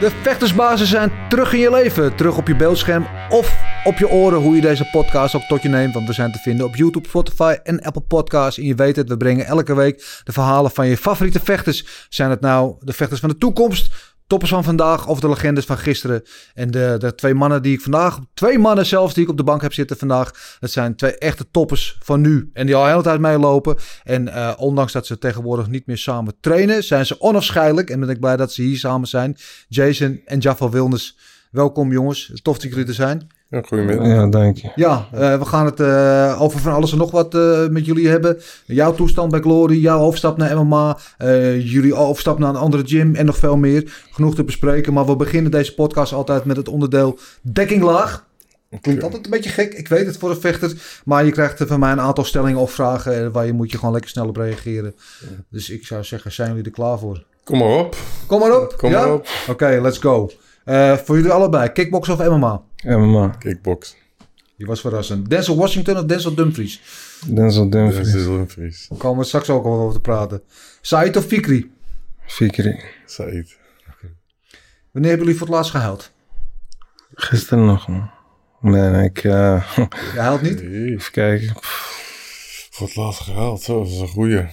De vechtersbazen zijn terug in je leven. Terug op je beeldscherm of op je oren hoe je deze podcast ook tot je neemt. Want we zijn te vinden op YouTube, Spotify en Apple Podcasts. En je weet het, we brengen elke week de verhalen van je favoriete vechters. Zijn het nou de vechters van de toekomst, toppers van vandaag of de legendes van gisteren. En de, de twee mannen die ik vandaag, twee mannen zelfs die ik op de bank heb zitten vandaag. Dat zijn twee echte toppers van nu. En die al de hele tijd meelopen. En eh, ondanks dat ze tegenwoordig niet meer samen trainen, zijn ze onafscheidelijk. En ben ik blij dat ze hier samen zijn. Jason en Jaffa Wilnes. Welkom jongens, tof dat jullie er zijn. Ja, goedemiddag. Ja, dank je. Ja, eh, we gaan het eh, over van alles en nog wat eh, met jullie hebben. Jouw toestand bij Glory, jouw overstap naar MMA, eh, jullie overstap naar een andere gym en nog veel meer. Genoeg te bespreken, maar we beginnen deze podcast altijd met het onderdeel dekkinglaag. Klinkt altijd een beetje gek, ik weet het voor een vechter. Maar je krijgt van mij een aantal stellingen of vragen waar je moet je gewoon lekker snel op reageren. Dus ik zou zeggen, zijn jullie er klaar voor? Kom maar op. Kom maar op. Kom ja? maar op. Oké, let's go. Eh, voor jullie allebei, kickbox of MMA? MMA. Kickbox. Die was verrassend. Denzel Washington of Denzel Dumfries? Denzel Dumfries. Daar komen we straks ook al over te praten. Said of Fikri? Fikri. Said. Wanneer hebben jullie voor het laatst gehuild? Gisteren nog, man. Nee, nee, ik... eh, Je huilt niet? even kijken. Voor het laatst gehaald. Zo, dat is een goeie.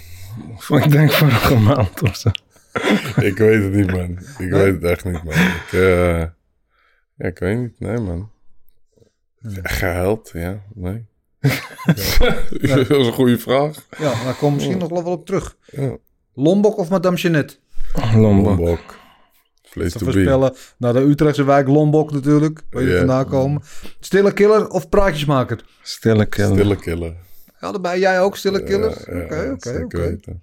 Ik denk vorige maand of zo. ik weet het niet, man. Ik weet het echt niet, man. Ik, eh, ja, ik weet niet. Nee, man. Gehuild, ja. Nee. Ja. Dat is een goede vraag. Ja, daar komen we misschien nog wel op terug. Ja. Lombok of Madame Jeannette? Lombok. Lombok. Place Te voorspellen naar de Utrechtse wijk Lombok natuurlijk. Waar je Ja. vandaan komen. Stille killer of praatjesmaker? Stille killer. Stille killer. Allebei, jij ook stille killer? Ja, ja, Oké, oké, oké.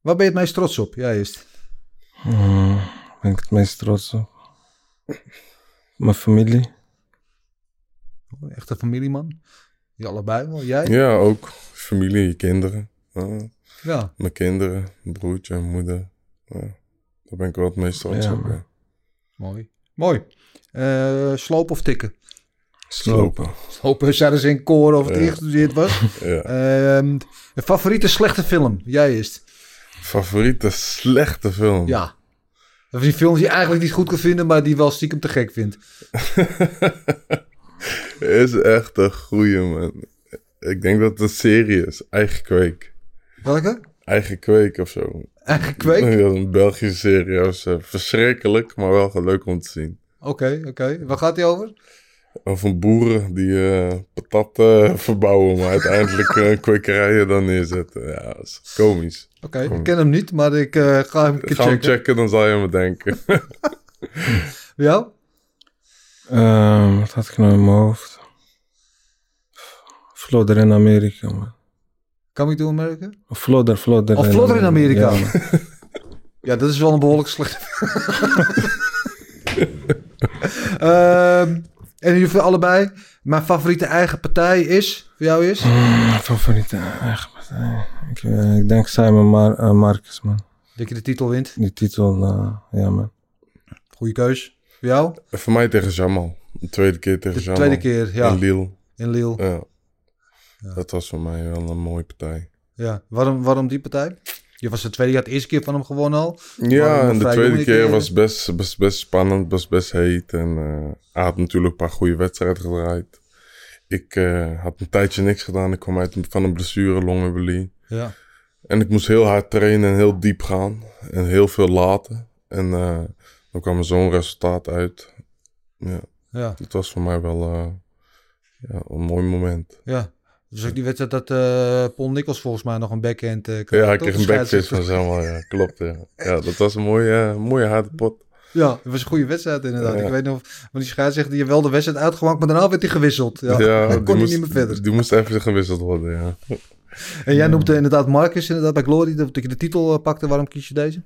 Waar ben je het meest trots op? Jij is Hmm, ben ik het meest trots op. Mijn familie. Echt een familieman? Ja, allebei wel. Jij? Ja, ook. Familie, je kinderen. Ja. Ja. Mijn kinderen, mijn broertje en moeder. Ja. Daar ben ik wel het meest trots Ja, op. man. Ja. Mooi. Mooi. Eh slopen of tikken? Slopen. Slopen zeiden ze in koor of het Ja. ingestudeerd was. Ja. Ehm favoriete slechte film? Jij is Favoriete slechte film? Ja. Of die films die je eigenlijk niet goed kan vinden, maar die wel stiekem te gek vindt. is echt een goeie, man. Ik denk dat het een serie is. Eigen Kweek. Welke? Eigen Kweek of zo. Eigen kweek? Ja, een Belgische serie. Dat was eh, verschrikkelijk, maar wel leuk om te zien. Oké, oké. Waar gaat die over? Over boeren die eh patatten verbouwen, maar uiteindelijk eh, kwekerijen dan neerzetten. Ja, dat is komisch. Oké, ik ken hem niet, maar ik eh, ga hem een keer Ga hem checken. checken, dan zal je me denken. Ja? Ehm, wat had ik nou in mijn hoofd? Flodder in Amerika, man. Coming to America? Flodder, Flodder. Of Flodder in Amerika. Ja, dat is wel een behoorlijk slechte Ehm En jullie allebei, mijn favoriete eigen partij is, voor jou is? Mijn favoriete eigen partij. Ik, eh, ik denk Simon Mar eh, Marcus, man. Dat je de titel wint. Die titel, eh, ja, man. Goeie keus. Voor jou? Voor mij tegen Jamal. De tweede keer tegen De Jamal. tweede keer, ja. In Lille. In Lille. Ja. Dat was voor mij wel een mooie partij. Ja. Waarom, waarom die partij? Je was de tweede jaar de eerste keer van hem gewonnen al. Ja, en de tweede keer was best, best, best spannend, was best heet. En eh, hij had natuurlijk een paar goede wedstrijden gedraaid. Ik eh, had een tijdje niks gedaan. Ik kwam uit van een blessure, longembolie. Ja. En ik moest heel hard trainen en heel diep gaan. En heel veel laten. En eh, dan kwam er zo'n resultaat uit. Ja, Ja. het was voor mij wel eh, ja, een mooi moment. Ja. Dus ook die wedstrijd dat eh, Paul Nichols volgens mij nog een backhand kreeg. Ja, ik kreeg een scheidsrechter. van zomaar. Ja, klopt. Ja. ja, dat was een mooie, mooie harde pot. Ja, het was een goede wedstrijd inderdaad. Ja. Ik weet nog, want die scheidsrechter die heeft wel de wedstrijd uitgemaakt, maar daarna werd hij gewisseld. Ja, Ja, dan kon hij niet meer verder. Die moest even gewisseld worden, ja. En jij noemde inderdaad Marcus inderdaad bij Glory, dat je de titel eh, pakte. Waarom kies je deze?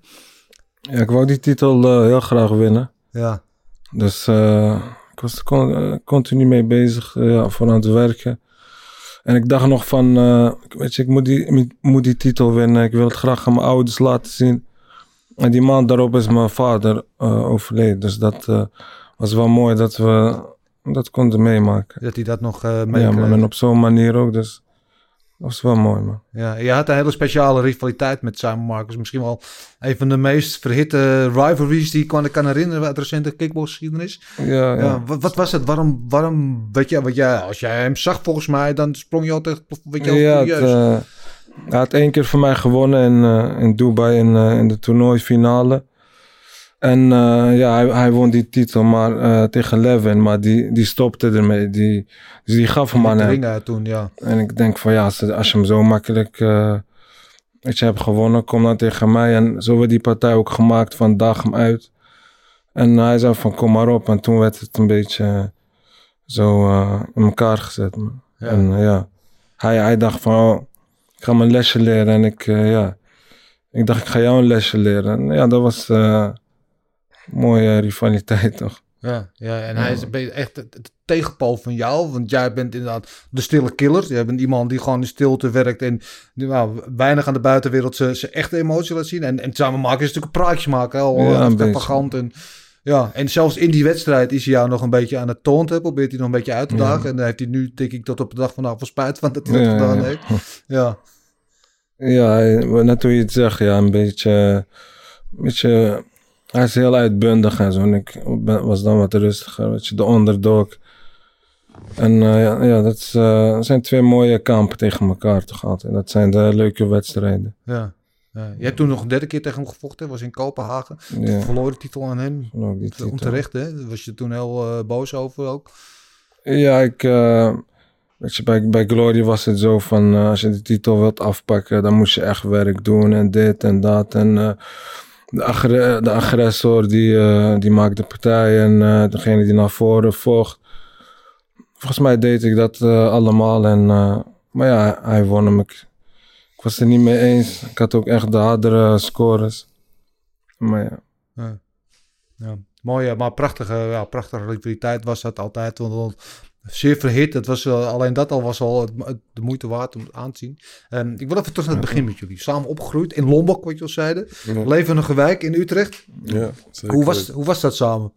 Ja, ik wou die titel eh, heel graag winnen. Ja, Dus eh, ik was er con- continu mee bezig, ja, voor aan het werken. En ik dacht nog van, eh, weet je, ik moet die, ik moet die titel winnen. Ik wil het graag aan mijn ouders laten zien. En die maand daarop is mijn vader eh, overleden. Dus dat eh, was wel mooi dat we dat konden meemaken. dat hij dat nog eh Ja, maar en op zo'n manier ook. Dus dat was wel mooi, man. Ja, je had een hele speciale rivaliteit met Simon Marcus. Misschien wel een van de meest verhitte rivalries die ik kan, kan herinneren uit recente kickboxgeschiedenis. Ja, ja. Ja. wat, wat was het? Waarom, waarom weet je, wat jij, als jij hem zag volgens mij, dan sprong je altijd, weet je, Ja, het, hij had één keer voor mij gewonnen in, eh, in Dubai in, eh, in de toernooifinale. En eh, ja, hij, hij won die titel maar, tegen Levin, maar die, die stopte ermee. Die, dus die gaf hem aan hem. toen, ja. En ik denk van ja, als, als je hem zo makkelijk weet je, hebt gewonnen, kom dan tegen mij. En zo werd die partij ook gemaakt van daag hem uit. En hij zei van kom maar op. En toen werd het een beetje zo in elkaar gezet. Ja. En ja, hij, hij dacht van oh, ga mijn lesje leren. En ik, eh, ja, ik dacht ik ga jou een lesje leren. En ja, dat was een mooie rivaliteit toch. Ja, ja, en hij is een beetje echt het, tegenpool van jou. Want jij bent inderdaad de stille killer. Jij bent iemand die gewoon in stilte werkt en nou, weinig aan de buitenwereld zijn echte emotie laat zien. En, en samen maken is natuurlijk een praatje maken. Heel Ja, een extravagant. En, ja, en zelfs in die wedstrijd is hij jou nog een beetje aan het toont. Probeert hij nog een beetje uit te dagen. En dan heeft hij nu, denk ik, tot op de dag van nou, spijt van dat hij dat gedaan heeft. Ja, Ja, net hoe je het zegt, ja, een beetje, een beetje, hij is heel uitbundig en zo. En ik ben- was dan wat rustiger, weet je, de onderdog. En eh, ja, ja, dat is, eh, dat zijn twee mooie kampen tegen elkaar toch altijd. Dat zijn de leuke wedstrijden. ja. ja. Je hebt toen nog een derde keer tegen hem gevochten. was in Kopenhagen. Ja, Verloor de titel aan hem. en titel. Onterecht, hè? Daar was je toen heel eh, boos over ook. Ja, ik, bij, bij Glory was het zo van, eh, als je de titel wilt afpakken, dan moest je echt werk doen en dit en dat. En eh, de, de agressor, die, eh, die maakt de partij en degene die naar voren vocht. Volgens mij deed ik dat allemaal en, maar ja, hij won hem. Ik, was het niet mee eens. Ik had ook echt de hardere scores. Maar ja. Ja. Mooie, maar prachtige, ja, prachtige rivaliteit was dat altijd. Want zeer verhit. Het was, alleen dat al was al het, het- de moeite waard om het aan te zien. Ehm, ik wil even terug naar het begin met jullie. Samen opgegroeid in Lombok, wat je al zeiden. Ja, Levendige wijk in Utrecht. ja, zeker Hoe was, hoe was dat samen?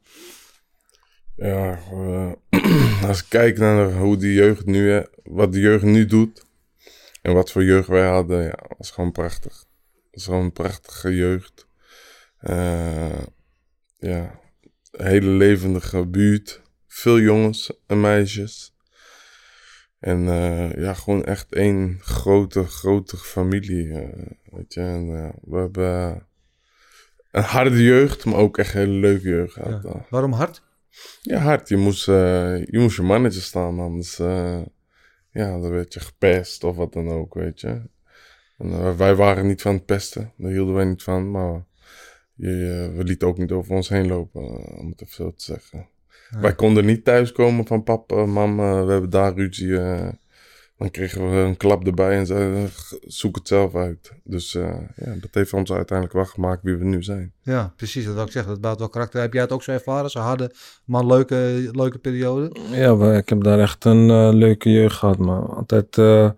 Ja, eh, als ik kijk naar hoe die jeugd nu, wat de jeugd nu doet en wat voor jeugd wij hadden, ja, was gewoon prachtig. Was gewoon een prachtige jeugd. Eh, ja, een hele levendige buurt. Veel jongens en meisjes. En eh, ja, gewoon echt één grote, grote familie. eh, weet je, en, eh, we hebben een harde jeugd, maar ook echt een hele leuke jeugd gehad. Ja. eh. Waarom hard? Ja, hard. Je moest, je moest je mannetje staan, anders ja, dan werd je gepest of wat dan ook, weet je. En, wij waren niet van het pesten, daar hielden wij niet van, maar je, we lieten ook niet over ons heen lopen, om het even zo te zeggen. Wij konden niet thuiskomen van papa, mama, we hebben daar ruzie. eh, dan kregen we een klap erbij en zeiden, zoek het zelf uit. Dus eh, ja, dat heeft ons uiteindelijk wel gemaakt wie we nu zijn. Ja, precies. Dat wil ik zeggen. Dat bouwt wel karakter. Heb jij het ook zo ervaren? Zo'n harde, maar leuke, leuke periode? Ja, ik heb daar echt een eh, leuke jeugd gehad, man. Altijd eh,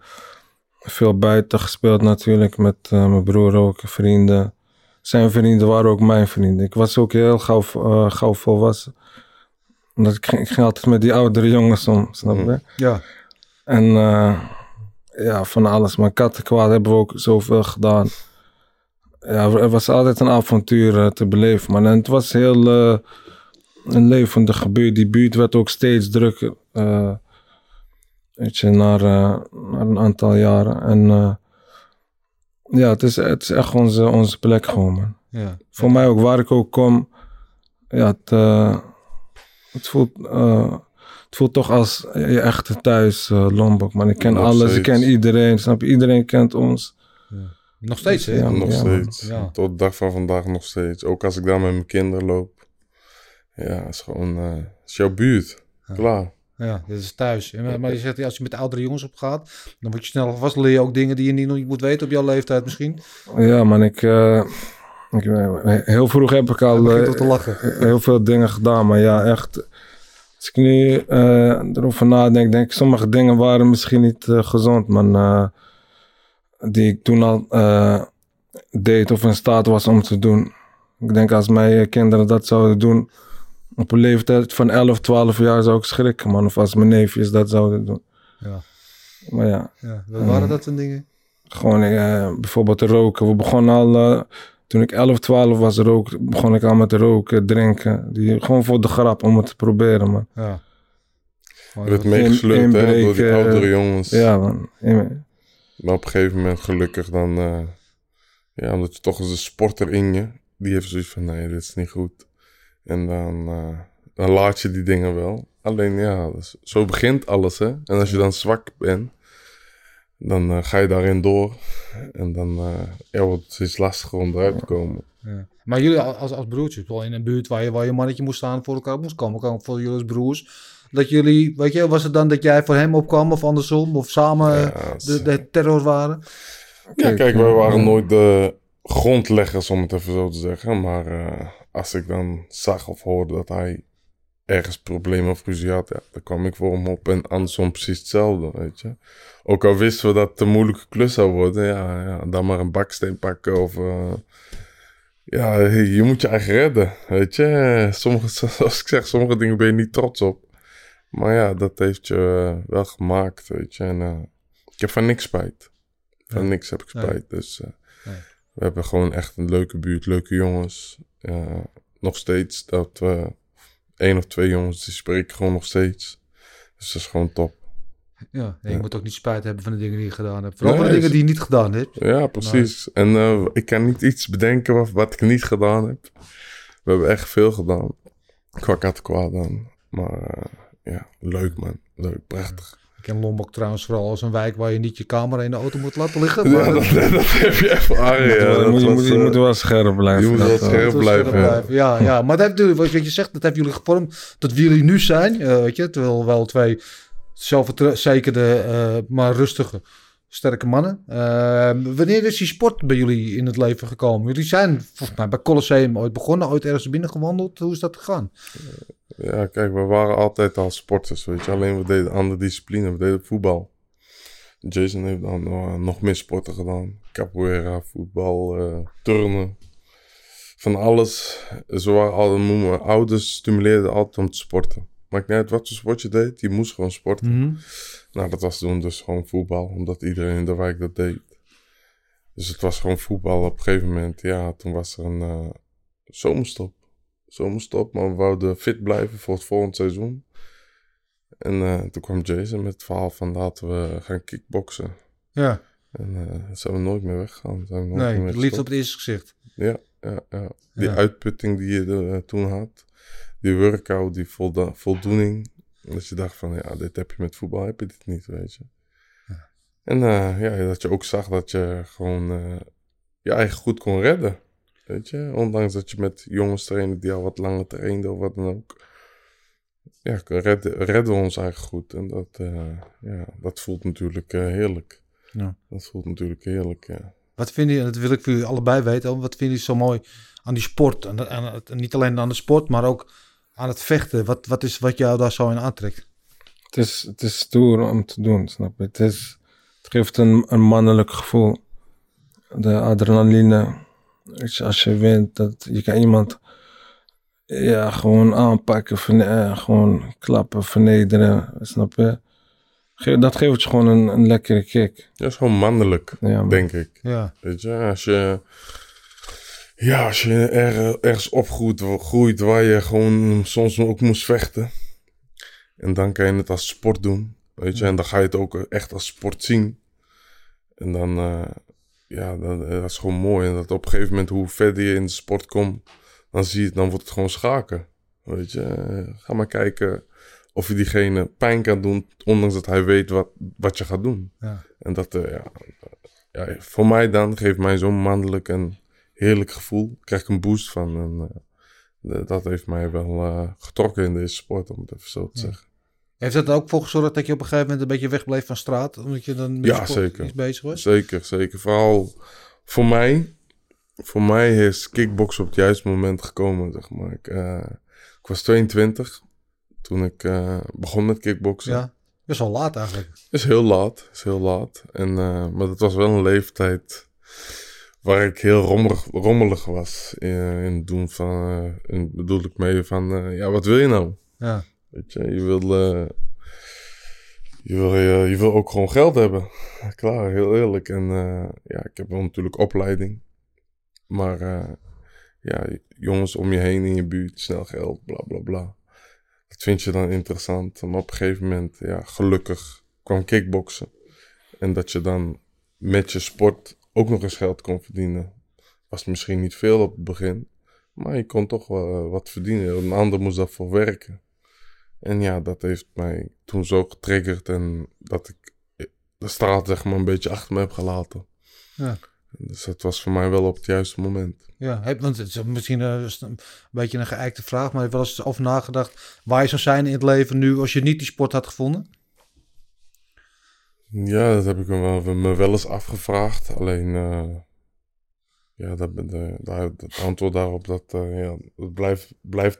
veel buiten gespeeld natuurlijk, met eh, mijn broer ook, vrienden. Zijn vrienden waren ook mijn vrienden. Ik was ook heel gauw, eh, gauw volwassen. Omdat ik, ging, ik ging altijd met die oudere jongens om, snap je? Mhm. Ja. En eh, ja, van alles. Maar kattenkwaad hebben we ook zoveel gedaan. Ja, er was altijd een avontuur eh, te beleven, man. En het was heel eh, een levendige buurt. Die buurt werd ook steeds drukker. eh, weet je, naar, naar een aantal jaren. En eh, ja, het is, het is echt onze, onze plek gewoon, man. ja. Voor mij ook, waar ik ook kom. Ja, het, eh, het voelt... eh, het voelt toch als je echte thuis, eh, Lombok. Man, ik ken Nog alles, ik ken iedereen, snap je? Iedereen kent ons. Nog steeds, hè? Ja, nog ja, steeds. Ja. Tot de dag van vandaag nog steeds. Ook als ik daar met mijn kinderen loop. Ja, het is gewoon... eh, het is jouw buurt. Klaar. Ja, dit is thuis. Maar je zegt, als je met oudere jongens op gaat, dan word je snel vast leer je ook dingen die je niet, nog niet moet weten op jouw leeftijd misschien. Ja, man, ik, eh, ik... Heel vroeg heb ik al eh, heel veel dingen gedaan, maar ja, echt... Als ik nu eh, erover nadenk, denk ik, sommige dingen waren misschien niet eh, gezond, eh, die ik toen al eh, deed of in staat was om te doen. Ik denk als mijn kinderen dat zouden doen, op een leeftijd van 11, 12 jaar zou ik schrikken, man. Of als mijn neefjes dat zouden doen. Ja. Maar ja, Ja, wat waren dat voor dingen? gewoon eh, bijvoorbeeld roken. We begonnen al, eh, toen ik 11, 12 was, rook, begon ik al met roken, drinken. Die, gewoon voor de grap, om het te proberen, man. Ja. Je werd meegesleurd hè, door die oudere jongens. Ja, man. In- Maar op een gegeven moment gelukkig dan... eh, ja, omdat je toch eens een sporter in je... Die heeft zoiets van, nee, dit is niet goed. En dan, eh, dan laat je die dingen wel. Alleen ja, dus zo begint alles hè. En als je dan zwak bent... Dan eh, ga je daarin door. En dan eh, ja, wordt het steeds lastiger om eruit te komen. Ja. Maar jullie als, als broertjes, wel in een buurt waar je, waar je mannetje moest staan voor elkaar moest komen, voor jullie als broers. Dat jullie, weet je, was het dan dat jij voor hem opkwam of andersom, of samen Ja, de, de terror waren? Ja, kijk, wij waren nooit de grondleggers, om het even zo te zeggen. Maar eh, als ik dan zag of hoorde dat hij ergens problemen of ruzie had, ja, dan kwam ik voor hem op. En andersom precies hetzelfde, weet je. Ook al wisten we dat het een moeilijke klus zou worden, ja, ja dan maar een baksteen pakken of... eh, ja, je moet je eigen redden, weet je. Sommige, zoals ik zeg, sommige dingen ben je niet trots op. Maar ja, dat heeft je eh, wel gemaakt, weet je. En eh, ik heb van niks spijt. Van niks heb ik spijt. Dus we hebben gewoon echt een leuke buurt, leuke jongens. Nog steeds dat we één of twee jongens die spreken gewoon nog steeds. Dus dat is gewoon top. Ja, je Ja. moet ook niet spijt hebben van de dingen die je gedaan hebt. Vooral Nee, van de dingen is- die je niet gedaan hebt. Ja, precies. En eh, ik kan niet iets bedenken wat, wat ik niet gedaan heb. We hebben echt veel gedaan. Qua kwaad dan. Maar eh, ja, leuk man. Leuk, prachtig. Ik ken Lombok trouwens vooral als een wijk waar je niet je camera in de auto moet laten liggen. Ja, Maar dat, dat heb je ervaren. Ja, je, dat moet, je, was, moet, je eh, moet wel scherp blijven. je moet Dat, wel eh, scherp Dat blijven, ja. blijven. Ja, ja, maar dat heeft, jullie- wat je zegt, dat heeft jullie gevormd tot wie jullie nu zijn. eh, weet je, terwijl wel twee zelfverzekerde, eh maar rustige, sterke mannen. Eh, wanneer is die sport bij jullie in het leven gekomen? Jullie zijn volgens mij bij Colosseum ooit begonnen, ooit ergens binnen gewandeld. Hoe is dat gegaan? Ja, kijk, we waren altijd al sporters, weet je. Alleen we deden andere discipline. We deden voetbal. Jason heeft dan eh, nog meer sporten gedaan. Capoeira, voetbal, eh, turnen. Van alles. Zo waren al, mijn ouders stimuleerden altijd om te sporten. Maakt niet uit wat voor sport je deed, je moest gewoon sporten. Nou, dat was toen dus gewoon voetbal, omdat iedereen in de wijk dat deed. Dus het was gewoon voetbal. Op een gegeven moment, ja, toen was er een eh, zomerstop. Zomerstop, maar we wouden fit blijven voor het volgende seizoen. En eh, toen kwam Jason met het verhaal van laten we gaan kickboksen. Ja, En eh zijn we nooit meer weggegaan. Zijn we nooit nee, meer liefde gestopt. op het eerste gezicht. Ja, ja, ja. Die Ja. uitputting die je toen had. Die workout, die voldoening. Dat je dacht van, ja, dit heb je met voetbal, heb je dit niet, weet je. En eh, ja, dat je ook zag dat je gewoon eh, je eigen goed kon redden. Weet je, ondanks dat je met jongens trainde die al wat langer trainden of wat dan ook. Ja, redden, redden we ons eigen goed. En dat, eh, ja, dat voelt natuurlijk heerlijk. Ja. Dat voelt natuurlijk heerlijk, ja. Wat vind je, en dat wil ik voor jullie allebei weten, wat vind je zo mooi aan die sport? En, en niet alleen aan de sport, maar ook aan het vechten. Wat, wat is wat jou daar zo in aantrekt? Het is, het is stoer om te doen, snap je? Het, is, het geeft een, een mannelijk gevoel. De adrenaline. Weet je, als je wint, dat je kan iemand ja, gewoon aanpakken, verne- eh, gewoon klappen, vernederen, snap je? Ge- Dat geeft je gewoon een, een lekkere kick. Dat is gewoon mannelijk, Ja, denk ik. Ja, Weet je, als je... Ja, als je er, ergens opgroeit groeit waar je gewoon soms ook moest vechten. En dan kan je het als sport doen. Weet je, en dan ga je het ook echt als sport zien. En dan, eh, ja, dat, dat is gewoon mooi. En dat op een gegeven moment, hoe verder je in de sport komt, dan zie je het, dan wordt het gewoon schaken. Weet je, Eh, ga maar kijken of je diegene pijn kan doen, ondanks dat hij weet wat, wat je gaat doen. Ja. En dat, eh, ja, ja, voor mij dan geeft mij zo'n mannelijk en heerlijk gevoel. Krijg ik een boost van. En, eh, dat heeft mij wel eh, getrokken in deze sport, om het even zo te zeggen. Heeft dat er ook voor gezorgd dat je op een gegeven moment een beetje wegbleef van straat? Omdat je dan met Ja, sport zeker. iets bezig was? Zeker, zeker. Vooral voor mij. Voor mij is kickboksen op het juiste moment gekomen, zeg maar. Ik, eh, ik was 22 toen ik begon met kickboksen. Ja, best wel laat eigenlijk. Is heel laat, is heel laat. En, maar dat was wel een leeftijd waar ik heel rommelig, rommelig was in, in het doen van, in, bedoel ik mee van, eh, ja, wat wil je nou? Ja, Weet je, je wil, eh, je wil, je wil ook gewoon geld hebben. Klaar, heel eerlijk. En ja, ik heb wel natuurlijk opleiding. Maar ja, jongens om je heen in je buurt, snel geld, bla bla bla. Dat vind je dan interessant. Maar op een gegeven moment, ja, gelukkig kwam kickboksen. En dat je dan met je sport ook nog eens geld kon verdienen. Was misschien niet veel op het begin. Maar je kon toch wel eh, wat verdienen. Een ander moest daarvoor werken. En ja, dat heeft mij toen zo getriggerd. En dat ik de straat zeg maar een beetje achter me heb gelaten. Ja. Dus dat was voor mij wel op het juiste moment. ja heb, want het is misschien eh, een beetje een geëikte vraag, maar heb je wel eens over nagedacht waar je zou zijn in het leven nu als je niet die sport had gevonden? Ja, dat heb ik me wel, eens afgevraagd. Alleen, eh, ja, dat, de, het antwoord daarop, dat, eh, ja, dat blijft, blijft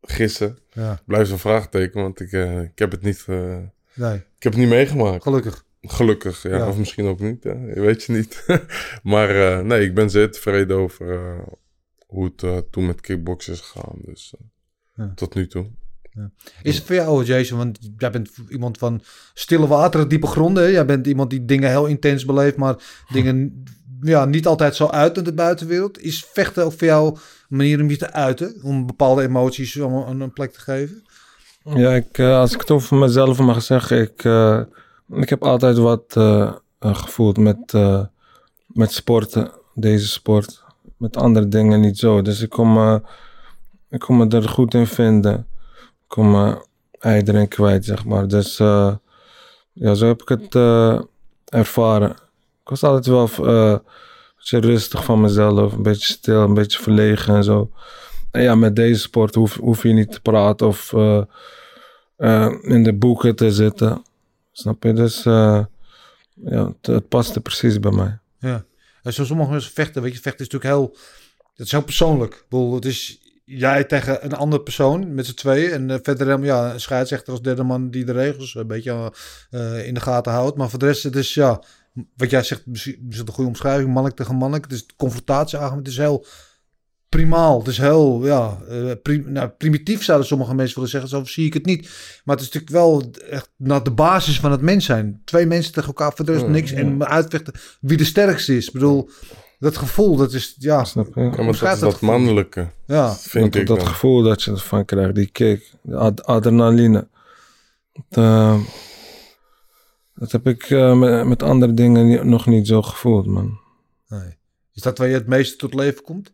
gissen. Ja, Blijft een vraagteken, want ik, eh, ik heb het niet, nee, ik heb het niet meegemaakt. gelukkig. Gelukkig, ja. Ja. Of misschien ook niet, hè. je weet je niet. maar nee, ik ben zeer tevreden over hoe het toen met kickboksen is gegaan. Dus Ja. tot nu toe. Is het voor jou, Jason, want jij bent iemand van stille wateren, diepe gronden. hè? Jij bent iemand die dingen heel intens beleeft, maar dingen ja, niet altijd zo uit in de buitenwereld. Is vechten ook voor jou een manier om je te uiten? Om bepaalde emoties een, een plek te geven? Ja, ik, eh, als ik het over mezelf mag zeggen, ik, eh, ik heb altijd wat eh, gevoeld met, met sporten, deze sport. Met andere dingen niet zo. Dus ik kon me, ik kon me er goed in vinden. Kon me ei kwijt, zeg maar. Dus eh, ja, zo heb ik het eh, ervaren. Ik was altijd wel eh, een beetje rustig van mezelf, een beetje stil, een beetje verlegen en zo. En ja, met deze sport hoef, hoef je niet te praten of in de boeken te zitten. Snap je? Dus ja, het, het paste precies bij mij. Ja. En zo sommige mensen vechten, weet je, vechten is natuurlijk heel, het is heel persoonlijk. Ik bedoel, het is jij tegen een andere persoon met z'n tweeën. En eh, verder ja, een scheidsrechter als derde man die de regels een beetje eh, in de gaten houdt. Maar voor de rest, het is ja, wat jij zegt, misschien is het een goede omschrijving, mannelijk tegen mannelijk. Het is confrontatieargument, het is heel primaal. Het is heel, ja, eh, prim- nou, primitief zouden sommige mensen willen zeggen. Zo zie ik het niet. Maar het is natuurlijk wel echt naar de basis van het mens zijn. Twee mensen tegen elkaar, voor de rest Ja, niks. En maar uitvechten wie de sterkste is. Ik bedoel, dat gevoel, dat is, ja, Snap je? Ja, maar dat Omschrijf is dat dat gevoel. mannelijke, ja. vind dat, ik dat dan. gevoel dat je ervan krijgt, die kick, de ad- adrenaline. Dat, eh, dat heb ik eh, met, met andere dingen niet- nog niet zo gevoeld, man. Nee. Is dat waar je het meeste tot leven komt?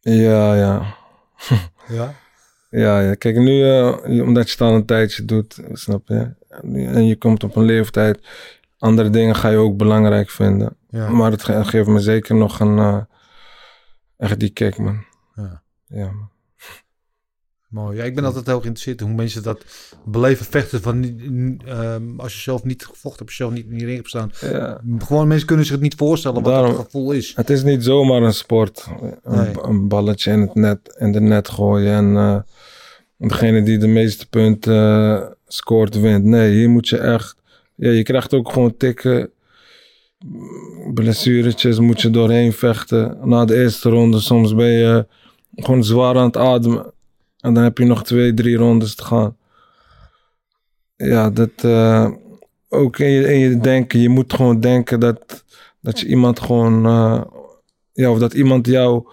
Ja, ja. Ja. Ja, ja. kijk, nu, eh, omdat je het al een tijdje doet, snap je? En je komt op een leeftijd, andere dingen ga je ook belangrijk vinden. Ja. Maar het ge- geeft me zeker nog een, eh, echt die kick, man. Ja. Ja, man. Mooi. Ja, ik ben altijd heel geïnteresseerd in hoe mensen dat beleven vechten. Van, ehm, als je zelf niet gevochten hebt, zelf niet in die ring hebt staan. ja. Gewoon mensen kunnen zich het niet voorstellen wat Daarom- dat gevoel is. Het is niet zomaar een sport. Een, Nee. een balletje in het net, in de net gooien en eh, degene die de meeste punten eh, scoort wint. Nee, hier moet je echt... Ja, je krijgt ook gewoon tikken. Blessuretjes moet je doorheen vechten. Na de eerste ronde soms ben je gewoon zwaar aan het ademen. En dan heb je nog twee, drie rondes te gaan. Ja, dat... eh, ook in je, in je denken. Je moet gewoon denken dat, dat je iemand gewoon... eh, ja, of dat iemand jou,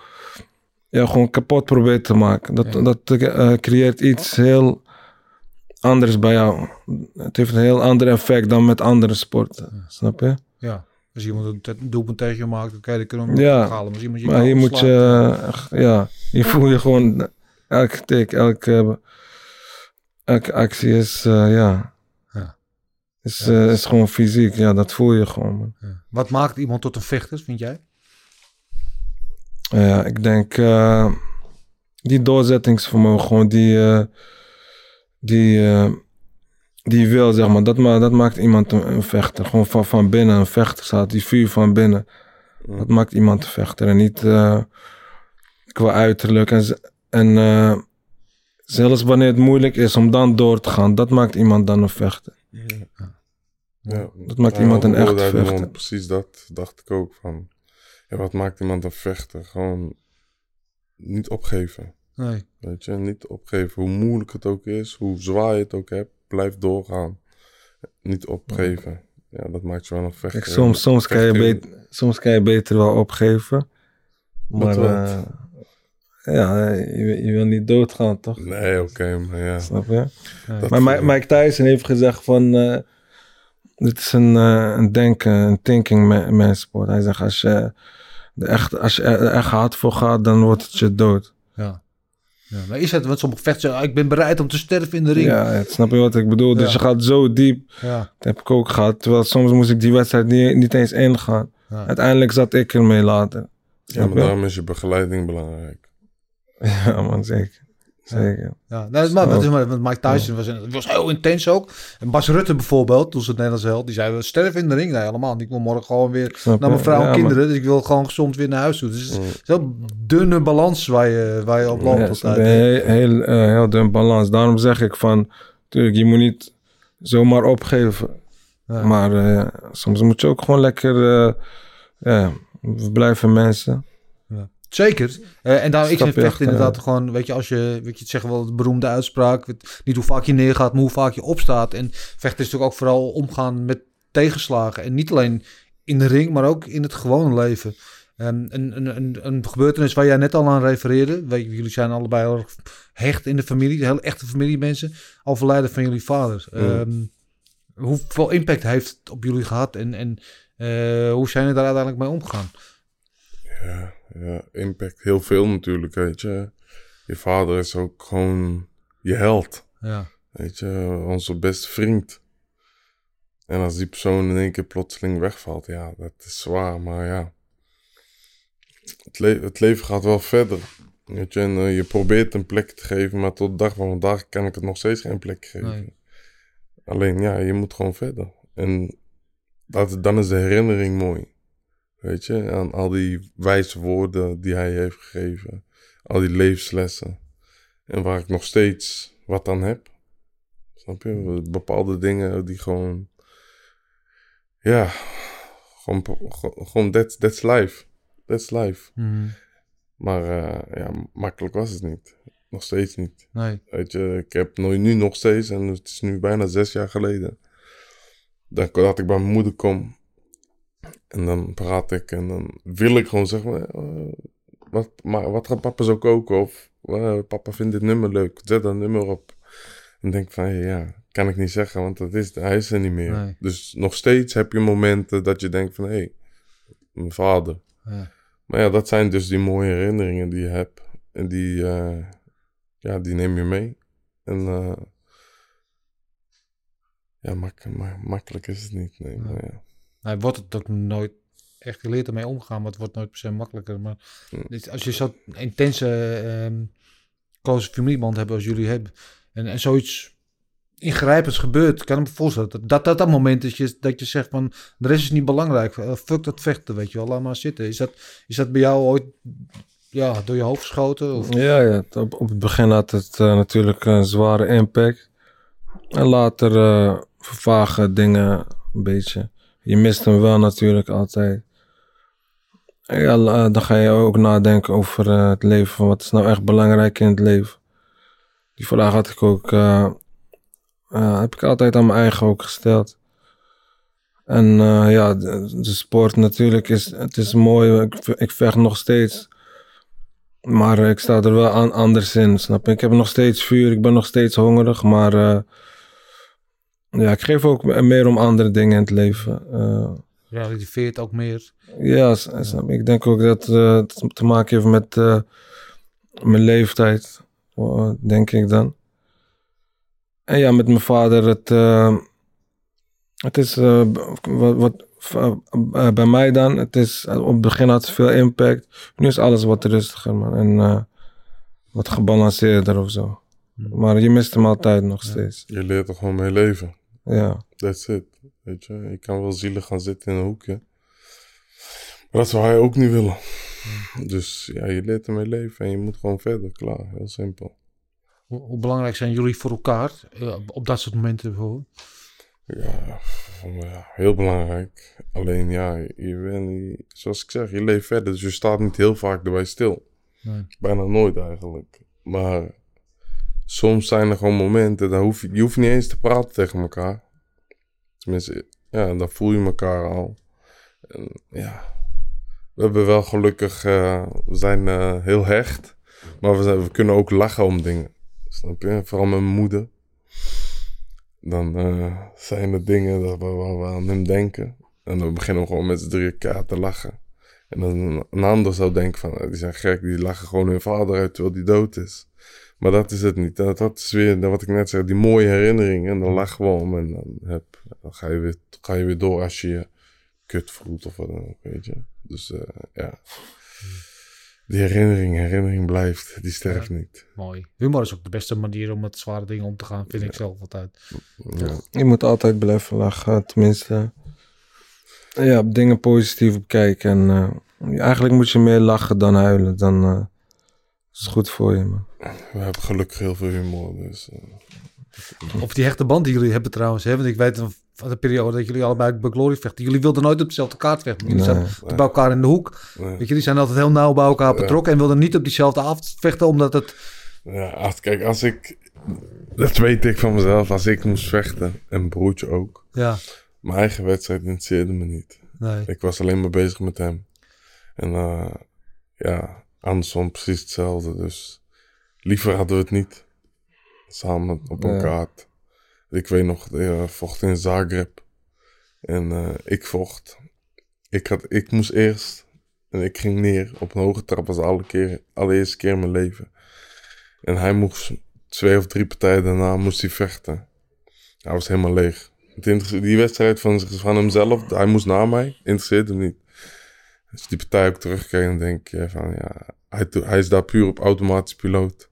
jou gewoon kapot probeert te maken. Dat, Ja. dat eh, creëert iets heel anders bij jou. Het heeft een heel ander effect dan met andere sporten. Snap je? Ja. Als iemand een doelpunt tegen je maakt, oké, dan kunnen we hem Ja. weghalen. Maar iemand je Maar hier kan moet je, eh, ja, hier voel je gewoon elke tik, elke, elke actie is, eh, ja. Ja. Is, Ja, eh, is gewoon fysiek. Ja, dat voel je gewoon. Wat maakt iemand tot een vechter, vind jij? Ja, ik denk eh, die doorzettingsvermogen, gewoon die, eh, die, eh, die wil, zeg maar, dat, ma dat maakt iemand een, een vechter. Gewoon van, van binnen, een vechter staat, die vuur van binnen. Dat maakt iemand een vechter en niet eh, qua uiterlijk. En, en eh, zelfs wanneer het moeilijk is om dan door te gaan, dat maakt iemand dan een vechter. Ja, Dat maakt Ja, iemand een echte vechter. Precies dat dacht ik ook van. Ja, wat maakt iemand een vechter? Gewoon niet opgeven. Nee. Weet je, niet opgeven. Hoe moeilijk het ook is, hoe zwaar je het ook hebt, blijf doorgaan. Niet opgeven. Ja, dat maakt je wel een vechter. Kijk, soms, soms, kan je beter, soms kan je beter wel opgeven. Maar eh, ja, je, wil- je wil niet doodgaan, toch? Nee, oké, maar ja. Snap je? Maar Mi- Mike Tyson heeft gezegd van... eh, dit is een, eh, een denken, een thinking ma- man sport. Hij zegt, als je, er echt, als je er echt hard voor gaat, dan wordt het je dood. Ja. Maar is het, want sommige vechters zeggen, ah, ik ben bereid om te sterven in de ring. Ja, het- snap je wat ik bedoel? Dus je gaat zo diep. Ja. Dat heb ik ook gehad. Terwijl soms moest ik die wedstrijd niet, niet eens ingaan. Ja. Uiteindelijk zat ik ermee later. Ja, maar daarom is je begeleiding belangrijk. Ja, man, zeker. Zeker. Ja, nee, maar, wat is maar, want Mike Tyson was, was heel intens ook. En Bas Rutte bijvoorbeeld, toen ze het Nederlands held, die zei, we sterven in de ring. Nee, helemaal niet. Ik wil morgen gewoon weer Snap naar mijn vrouw en kinderen. Dus ik wil gewoon gezond weer naar huis toe. Dus het is Mm. een heel dunne balans waar je, waar je op loopt. Ja, heel, heel, eh, heel dun balans. Daarom zeg ik van, tuurlijk, je moet niet zomaar opgeven. Ja. Maar eh, soms moet je ook gewoon lekker, eh, we blijven mensen. Zeker. Eh, en daarom, ik vind je vechten achter, inderdaad ja. gewoon, weet je, als je, weet je, het zeggen wel de beroemde uitspraak, weet- niet hoe vaak je neergaat, maar hoe vaak je opstaat. En vechten is natuurlijk ook vooral omgaan met tegenslagen. En niet alleen in de ring, maar ook in het gewone leven. Ehm, een, een, een, een gebeurtenis waar jij net al aan refereerde. Weet je, jullie zijn allebei heel hecht in de familie, heel echte familiemensen. Overlijden van jullie vader. Ehm, hoeveel impact heeft het op jullie gehad en, en eh, hoe zijn er daar uiteindelijk mee omgegaan? Ja, ja, impact heel veel natuurlijk, weet je. Je vader is ook gewoon je held. Ja, Weet je, onze beste vriend. En als die persoon in één keer plotseling wegvalt, ja, dat is zwaar, maar ja. Het, le- het leven gaat wel verder. Weet je, en eh, je probeert een plek te geven, maar tot de dag van vandaag kan ik het nog steeds geen plek geven. Nee. Alleen, ja, je moet gewoon verder. En dat, dan is de herinnering mooi. Weet je, aan al die wijze woorden die hij heeft gegeven. Al die levenslessen. En waar ik nog steeds wat aan heb. Snap je? Bepaalde dingen die gewoon... Ja, gewoon, gewoon- gewoon that's, life. That's life. Mhm. Maar eh, ja, makkelijk was het niet. Nog steeds niet. nee. Weet je, ik heb nu, nu nog steeds, en het is nu bijna zes jaar geleden, dan, dat ik bij mijn moeder kom. En dan praat ik en dan wil ik gewoon zeggen, eh, wat, maar wat gaat papa zo koken? Of eh, papa vindt dit nummer leuk, zet dat nummer op. En denk van, ja, kan ik niet zeggen, want dat is, hij is er niet meer. Nee. Dus nog steeds heb je momenten dat je denkt van, hé, hey, mijn vader. Ja. Maar ja, dat zijn dus die mooie herinneringen die je hebt. En die, eh, ja, die neem je mee. En ja, mak ma- makkelijk is het niet. Nee, maar ja. Hij wordt het ook nooit echt geleerd ermee omgaan, maar het wordt nooit per se makkelijker. Maar als je zo'n intense, ehm close familieband hebt als jullie hebben, en, en zoiets ingrijpends gebeurt, kan ik me voorstellen dat dat, dat, dat moment is je, dat je zegt van, de rest is niet belangrijk, Eh, fuck dat vechten, weet je wel, laat maar zitten. Is dat, is dat bij jou ooit ja, door je hoofd geschoten? Of? Ja, ja op, op het begin had het eh, natuurlijk een zware impact. En later eh, vervagen dingen een beetje. Je mist hem wel natuurlijk altijd. Ja, la- dan ga je ook nadenken over eh, het leven. Wat is nou echt belangrijk in het leven? Die vraag had ik ook, eh, eh, heb ik altijd aan mijn eigen ook gesteld. En eh, ja, de, sport natuurlijk is, het is mooi. Ik, ik vecht nog steeds. Maar eh, ik sta er wel aan, anders in, snap je? Ik heb nog steeds vuur, ik ben nog steeds hongerig, maar eh, ja, ik geef ook me- meer om andere dingen in het leven. Eh, Relativeert ook meer. ja, ik denk ook dat eh, het te maken heeft met eh, mijn leeftijd, denk ik dan. en ja, met mijn vader, het, eh, het is wat, wat bij mij dan, het is, op het begin had het veel impact. Nu is alles wat rustiger, man. En eh, wat gebalanceerder of zo. Maar je mist hem altijd nog steeds. Je leert er gewoon mee leven. Ja. That's it. Weet je, je kan wel zielig gaan zitten in een hoekje. Maar dat zou hij ook niet willen. Dus ja, je leert ermee leven en je moet gewoon verder. Klaar, heel simpel. Hoe, hoe belangrijk zijn jullie voor elkaar eh, op dat soort momenten bijvoorbeeld? Ja, ja, heel belangrijk. Alleen ja, je bent niet, zoals ik zeg, je leeft verder. Dus je staat niet heel vaak erbij stil. Nee. Bijna nooit eigenlijk. Maar soms zijn er gewoon momenten, dan hoef je, je hoeft niet eens te praten tegen elkaar. Tenminste, ja, dan voel je elkaar al. En, ja, we hebben wel gelukkig, eh, we zijn eh, heel hecht. Maar we, zijn, we kunnen ook lachen om dingen. Snap je? Vooral met mijn moeder. Dan eh, zijn er dingen dat we, aan hem denken. En dan beginnen we gewoon met z'n drieën te lachen. En dan een ander zou denken van, die zijn gek, die lachen gewoon hun vader uit terwijl die dood is. Maar dat is het niet. Dat, dat is weer wat ik net zei, die mooie herinneringen. En dan lachen we om en dan, heb, dan ga, je weer, ga je weer door als je je kut voelt of wat dan ook, weet je. Dus eh, ja. Die herinnering, herinnering blijft, die sterft niet. Mooi. Humor is ook de beste manier om met zware dingen om te gaan, vind ik zelf altijd. Ja. Je moet altijd blijven lachen, tenminste. Ja, op dingen positief op kijken. En eh, eigenlijk moet je meer lachen dan huilen. Dan eh, is goed voor je, man. We hebben gelukkig heel veel humor, dus... eh, Of die hechte band die jullie hebben trouwens. Hè? Want ik weet van de periode dat jullie allebei bij Glory vechten. Jullie wilden nooit op dezelfde kaart vechten. Jullie Nee. zaten bij elkaar in de hoek. nee. Weet je, die zijn altijd heel nauw bij elkaar betrokken. En wilden niet op diezelfde avond vechten. Omdat het... Ja, als, kijk, als ik... Dat weet ik van mezelf. Als ik moest vechten, en broertje ook. Ja, Mijn eigen wedstrijd interesseerde me niet. nee. Ik was alleen maar bezig met hem. En eh, ja, andersom precies hetzelfde. Dus liever hadden we het niet. Samen op een kaart. Ik weet nog, ik vocht in Zagreb. En eh, ik vocht. Ik, had, ik moest eerst. En ik ging neer op een hoge trap als alle keer, allereerste keer in mijn leven. En hij moest twee of drie partijen daarna moest hij vechten. Hij was helemaal leeg. Het die wedstrijd van, van hemzelf, hij moest na mij, interesseert hem niet. Als die partij ook terugkijkt, dan denk je van ja, hij, hij is daar puur op automatisch piloot.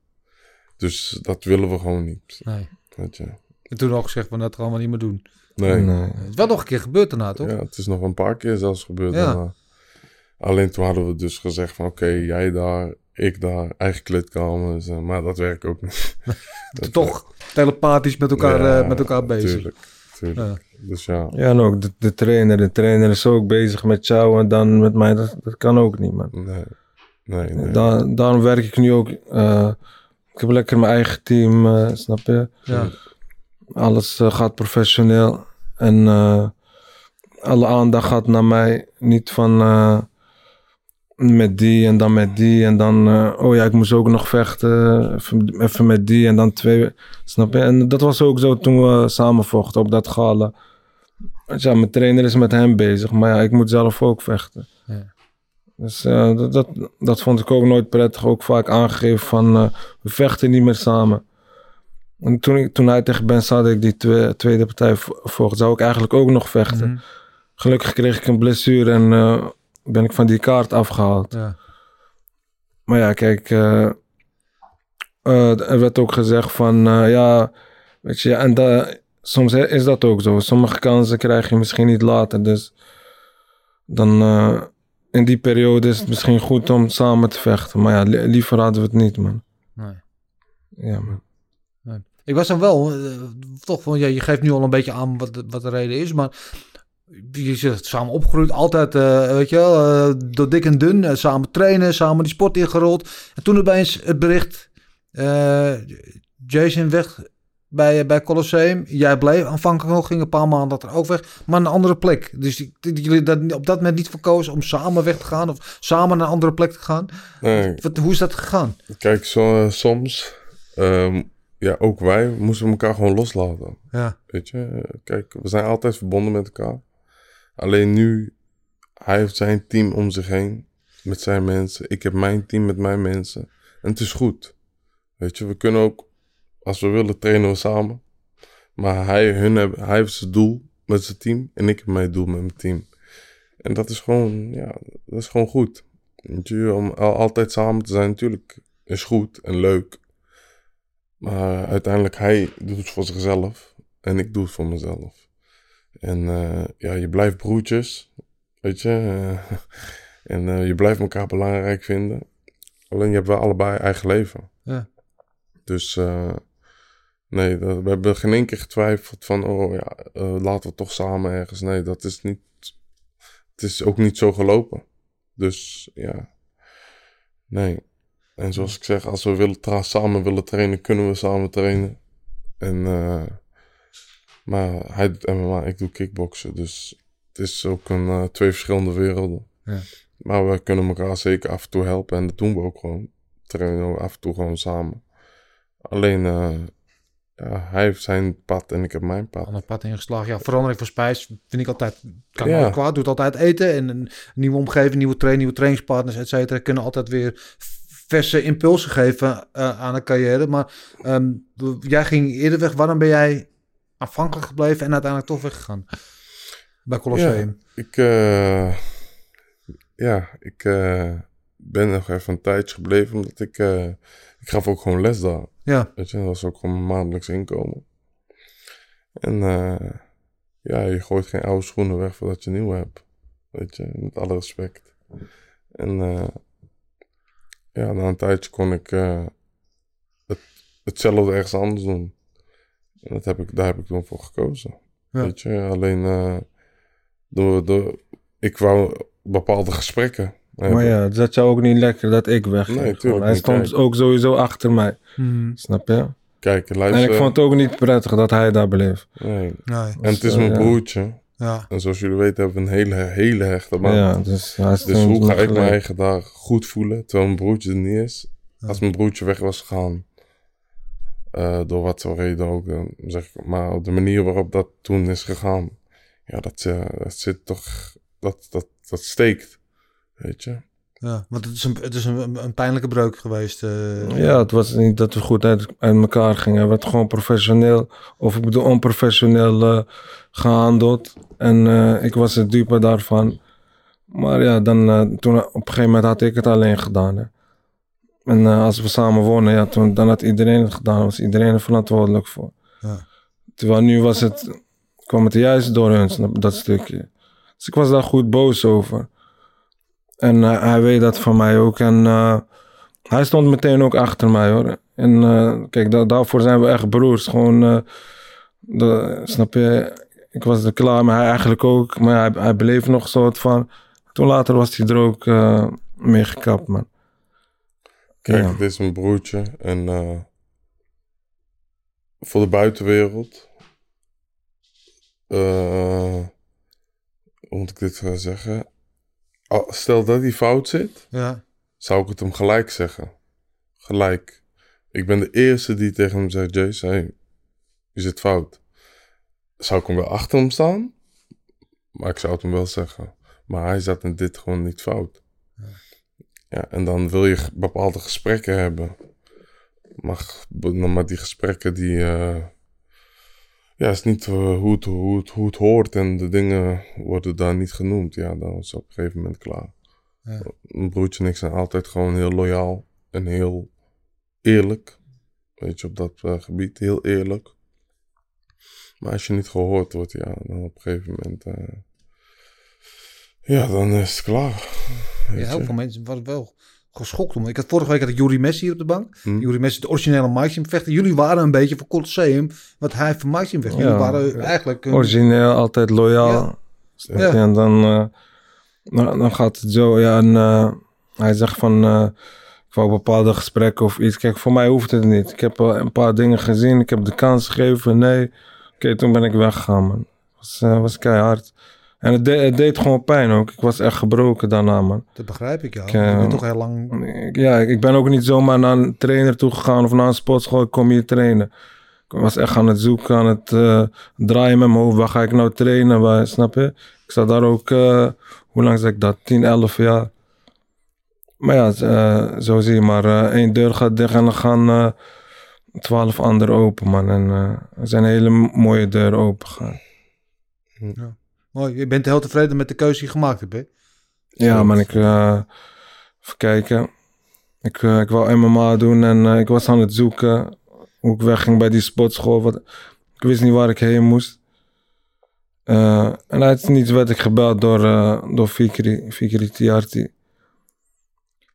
Dus dat willen we gewoon niet. nee. Weet je. En toen ook gezegd van dat gaan we niet meer doen. Nee, Nee. Het is wel nog een keer gebeurd daarna, toch? ja, het is nog een paar keer zelfs gebeurd. Ja. daarna. Alleen toen hadden we dus gezegd van oké, jij daar, ik daar, eigen kleedkamers. eh, maar dat werkt ook niet. Dat, Toch telepathisch met elkaar, Ja, eh, met elkaar bezig. Tuurlijk, tuurlijk. Dus ja, Ja, en ook de, de trainer. De trainer is ook bezig met jou en dan met mij. Dat, dat kan ook niet, man. nee. Nee, nee. Da- daarom werk ik nu ook. eh, ik heb lekker mijn eigen team, eh, snap je? Ja. Alles eh, gaat professioneel. En eh, alle aandacht gaat naar mij. Niet van eh, met die en dan met die. En dan, eh, oh ja, ik moest ook nog vechten. Even, even met die en dan twee. Snap je? En dat was ook zo toen we samen vochten op dat gala. Ja, mijn trainer is met hem bezig. Maar ja, ik moet zelf ook vechten. Ja. Dus eh, dat, dat, dat vond ik ook nooit prettig. Ook vaak aangegeven van eh, we vechten niet meer samen. En toen, ik, toen hij tegen Ben zat, ik die twe- tweede partij vo- vocht, zou ik eigenlijk ook nog vechten. Mhm. Gelukkig kreeg ik een blessure en ben ik van die kaart afgehaald. Ja. Maar ja, kijk, eh, eh, er werd ook gezegd van, eh, ja, weet je, en da- soms is dat ook zo. Sommige kansen krijg je misschien niet later, dus dan in die periode is het misschien goed om samen te vechten. Maar ja, li- liever hadden we het niet, man. Nee. Ja, man. Ik was dan wel, toch van, ja, je geeft nu al een beetje aan wat, de- wat de reden is, maar je zegt samen opgegroeid, altijd, eh, weet je wel, eh, door dik en dun, eh, samen trainen, samen die sport ingerold. En toen opeens het bericht, eh, Jason weg bij, bij Colosseum. Jij bleef aanvankelijk nog, ging een paar maanden later ook weg, maar een andere plek. Dus die, die- jullie dat op dat moment niet verkozen om samen weg te gaan of samen naar een andere plek te gaan. Nee, Wat, hoe is dat gegaan? kijk, soms, ehm, ja, ook wij moesten elkaar gewoon loslaten. Ja, Weet je, kijk, we zijn altijd verbonden met elkaar. Alleen nu, hij heeft zijn team om zich heen met zijn mensen. Ik heb mijn team met mijn mensen. En het is goed. Weet je, we kunnen ook, als we willen, trainen we samen. Maar hij, hun hij heeft zijn doel met zijn team en ik heb mijn doel met mijn team. En dat is gewoon, ja, dat is gewoon goed. Weet je, om al- altijd samen te zijn, natuurlijk is goed en leuk. Maar uiteindelijk, hij doet het voor zichzelf en ik doe het voor mezelf. En eh, ja, je blijft broertjes, weet je. eh, en eh, je blijft elkaar belangrijk vinden. Alleen je hebt wel allebei eigen leven. Ja. Dus nee, dat- we hebben geen één keer getwijfeld van, oh ja, laten we toch samen ergens. Nee, dat is niet, het is ook niet zo gelopen. Dus ja, nee. En zoals ik zeg, als we willen samen willen trainen, kunnen we samen trainen. En, maar hij doet MMA, ik doe kickboksen. Dus het is ook een, eh, twee verschillende werelden. Ja. Maar we kunnen elkaar zeker af en toe helpen. En dat doen we ook gewoon. Trainen we af en toe gewoon samen. Alleen, eh, ja, hij heeft zijn pad en ik heb mijn pad. Ander pad ingeslagen. Ja, verandering van spijs vind ik altijd, kan Ja. kwaad. Doet altijd eten en een nieuwe omgeving, nieuwe train, nieuwe trainingspartners, et cetera. Kunnen altijd weer verse impulsen geven eh, aan een carrière. Maar ehm, jij ging eerder weg. Waarom ben jij afhankelijk gebleven en uiteindelijk toch weggegaan? Bij Colosseum. Ik, eh, ja, ik eh, ben nog even een tijdje gebleven, omdat ik, eh, ik gaf ook gewoon les daar. Ja. Weet je, dat was ook gewoon mijn maandelijks inkomen. En ja, je gooit geen oude schoenen weg voordat je nieuwe hebt. Weet je, met alle respect. En ja, na een tijdje kon ik het, hetzelfde ergens anders doen. En dat heb ik, daar heb ik toen voor gekozen. Ja. Weet je, alleen eh, door, door, ik wou bepaalde gesprekken hebben. Maar ja, het zat jou ook niet lekker dat ik wegging. Nee, Hij stond kijk. ook sowieso achter mij. Hmm. Snap je? Kijk, En ik vond het ook niet prettig dat hij daar bleef. nee. Nee. En het is eh, mijn ja. broertje. Ja. En zoals jullie weten hebben we een hele, hele hechte band. Ja, dus hij Dus hoe ga ik mijn eigen dag goed voelen terwijl mijn broertje er niet is? Als mijn broertje weg was gegaan, eh, door wat voor reden ook, zeg ik, maar op de manier waarop dat toen is gegaan, ja, dat, eh, dat zit toch, dat, dat, dat steekt, weet je? Ja, want het is een, het is een, een pijnlijke breuk geweest. eh. Ja, het was niet dat we goed uit, uit elkaar gingen. We werd gewoon professioneel, of ik bedoel onprofessioneel eh, gehandeld. En eh, ik was het dupe daarvan. Maar ja, dan, toen, op een gegeven moment had ik het alleen gedaan. Hè. En eh, als we samen wonen, ja, toen, dan had iedereen het gedaan. was iedereen er verantwoordelijk voor. Ja. Terwijl nu was het, kwam het juist door hun, dat stukje. Dus ik was daar goed boos over. En eh, hij weet dat van mij ook. En eh, hij stond meteen ook achter mij hoor. En kijk, da- daarvoor zijn we echt broers. Gewoon, de, snap je? Ik was er klaar, maar hij eigenlijk ook. Maar hij, hij bleef nog soort van. Toen later was hij er ook mee gekapt, man. Kijk, Ja. dit is mijn broertje en eh, voor de buitenwereld, eh, hoe moet ik dit gaan zeggen? Stel dat hij fout zit, Ja. zou ik het hem gelijk zeggen. Gelijk. Ik ben de eerste die tegen hem zegt, Jace, hey, je zit fout. Zou ik hem wel achter hem staan? Maar ik zou het hem wel zeggen. Maar hij zat in dit gewoon niet fout. Ja, en dan wil je bepaalde gesprekken hebben. Maar, b- maar die gesprekken die... eh, ja, is niet eh, hoe, het, hoe, het, hoe het hoort en de dingen worden daar niet genoemd. Ja, dan is het op een gegeven moment klaar. Ja. Mijn broertje en ik zijn altijd gewoon heel loyaal en heel eerlijk. Weet je, op dat eh, gebied heel eerlijk. Maar als je niet gehoord wordt, ja, dan op een gegeven moment... ja, dan is het klaar. Ja, heel veel mensen waren wel geschokt om. Ik had vorige week had ik Juri Messi hier op de bank. Hm. Juri Messi, de originele Maxim vechter. Jullie waren een beetje voor Colosseum, wat hij voor Maxim vecht. Jullie Ja. waren eigenlijk... een- Origineel, altijd loyaal. Ja. En dan, eh, dan, dan gaat het zo. Ja, en eh, hij zegt van. eh, ik wou bepaalde gesprekken of iets. Kijk, voor mij hoeft het niet. Ik heb een paar dingen gezien. Ik heb de kans gegeven. Nee. Oké, toen ben ik weggegaan, man. Was, was keihard. En het, de- het deed gewoon pijn ook. Ik was echt gebroken daarna, man. Dat begrijp ik, ja. Ik, je eh, bent toch heel lang... Ik- Ja, ik ben ook niet zomaar naar een trainer toe gegaan of naar een sportschool. Ik kom hier trainen. Ik was echt aan het zoeken, aan het eh, draaien met mijn hoofd. Waar ga ik nou trainen? Waar, snap je? Ik zat daar ook, eh, hoe lang zeg ik dat? 10, 11 jaar. Maar ja, zo zie je maar. één deur gaat dicht en dan gaan, twaalf andere open, man. En er zijn hele mooie deuren open gegaan. Mooi, je bent heel tevreden met de keuze die je gemaakt hebt, hè? Ja, man, ik... eh, even kijken. Ik, eh, ik wou MMA doen en eh, ik was aan het zoeken hoe ik wegging bij die sportschool. Wat, ik wist niet waar ik heen moest. Eh, en niets werd ik gebeld door, eh door Fikri, Fikri Tiarti.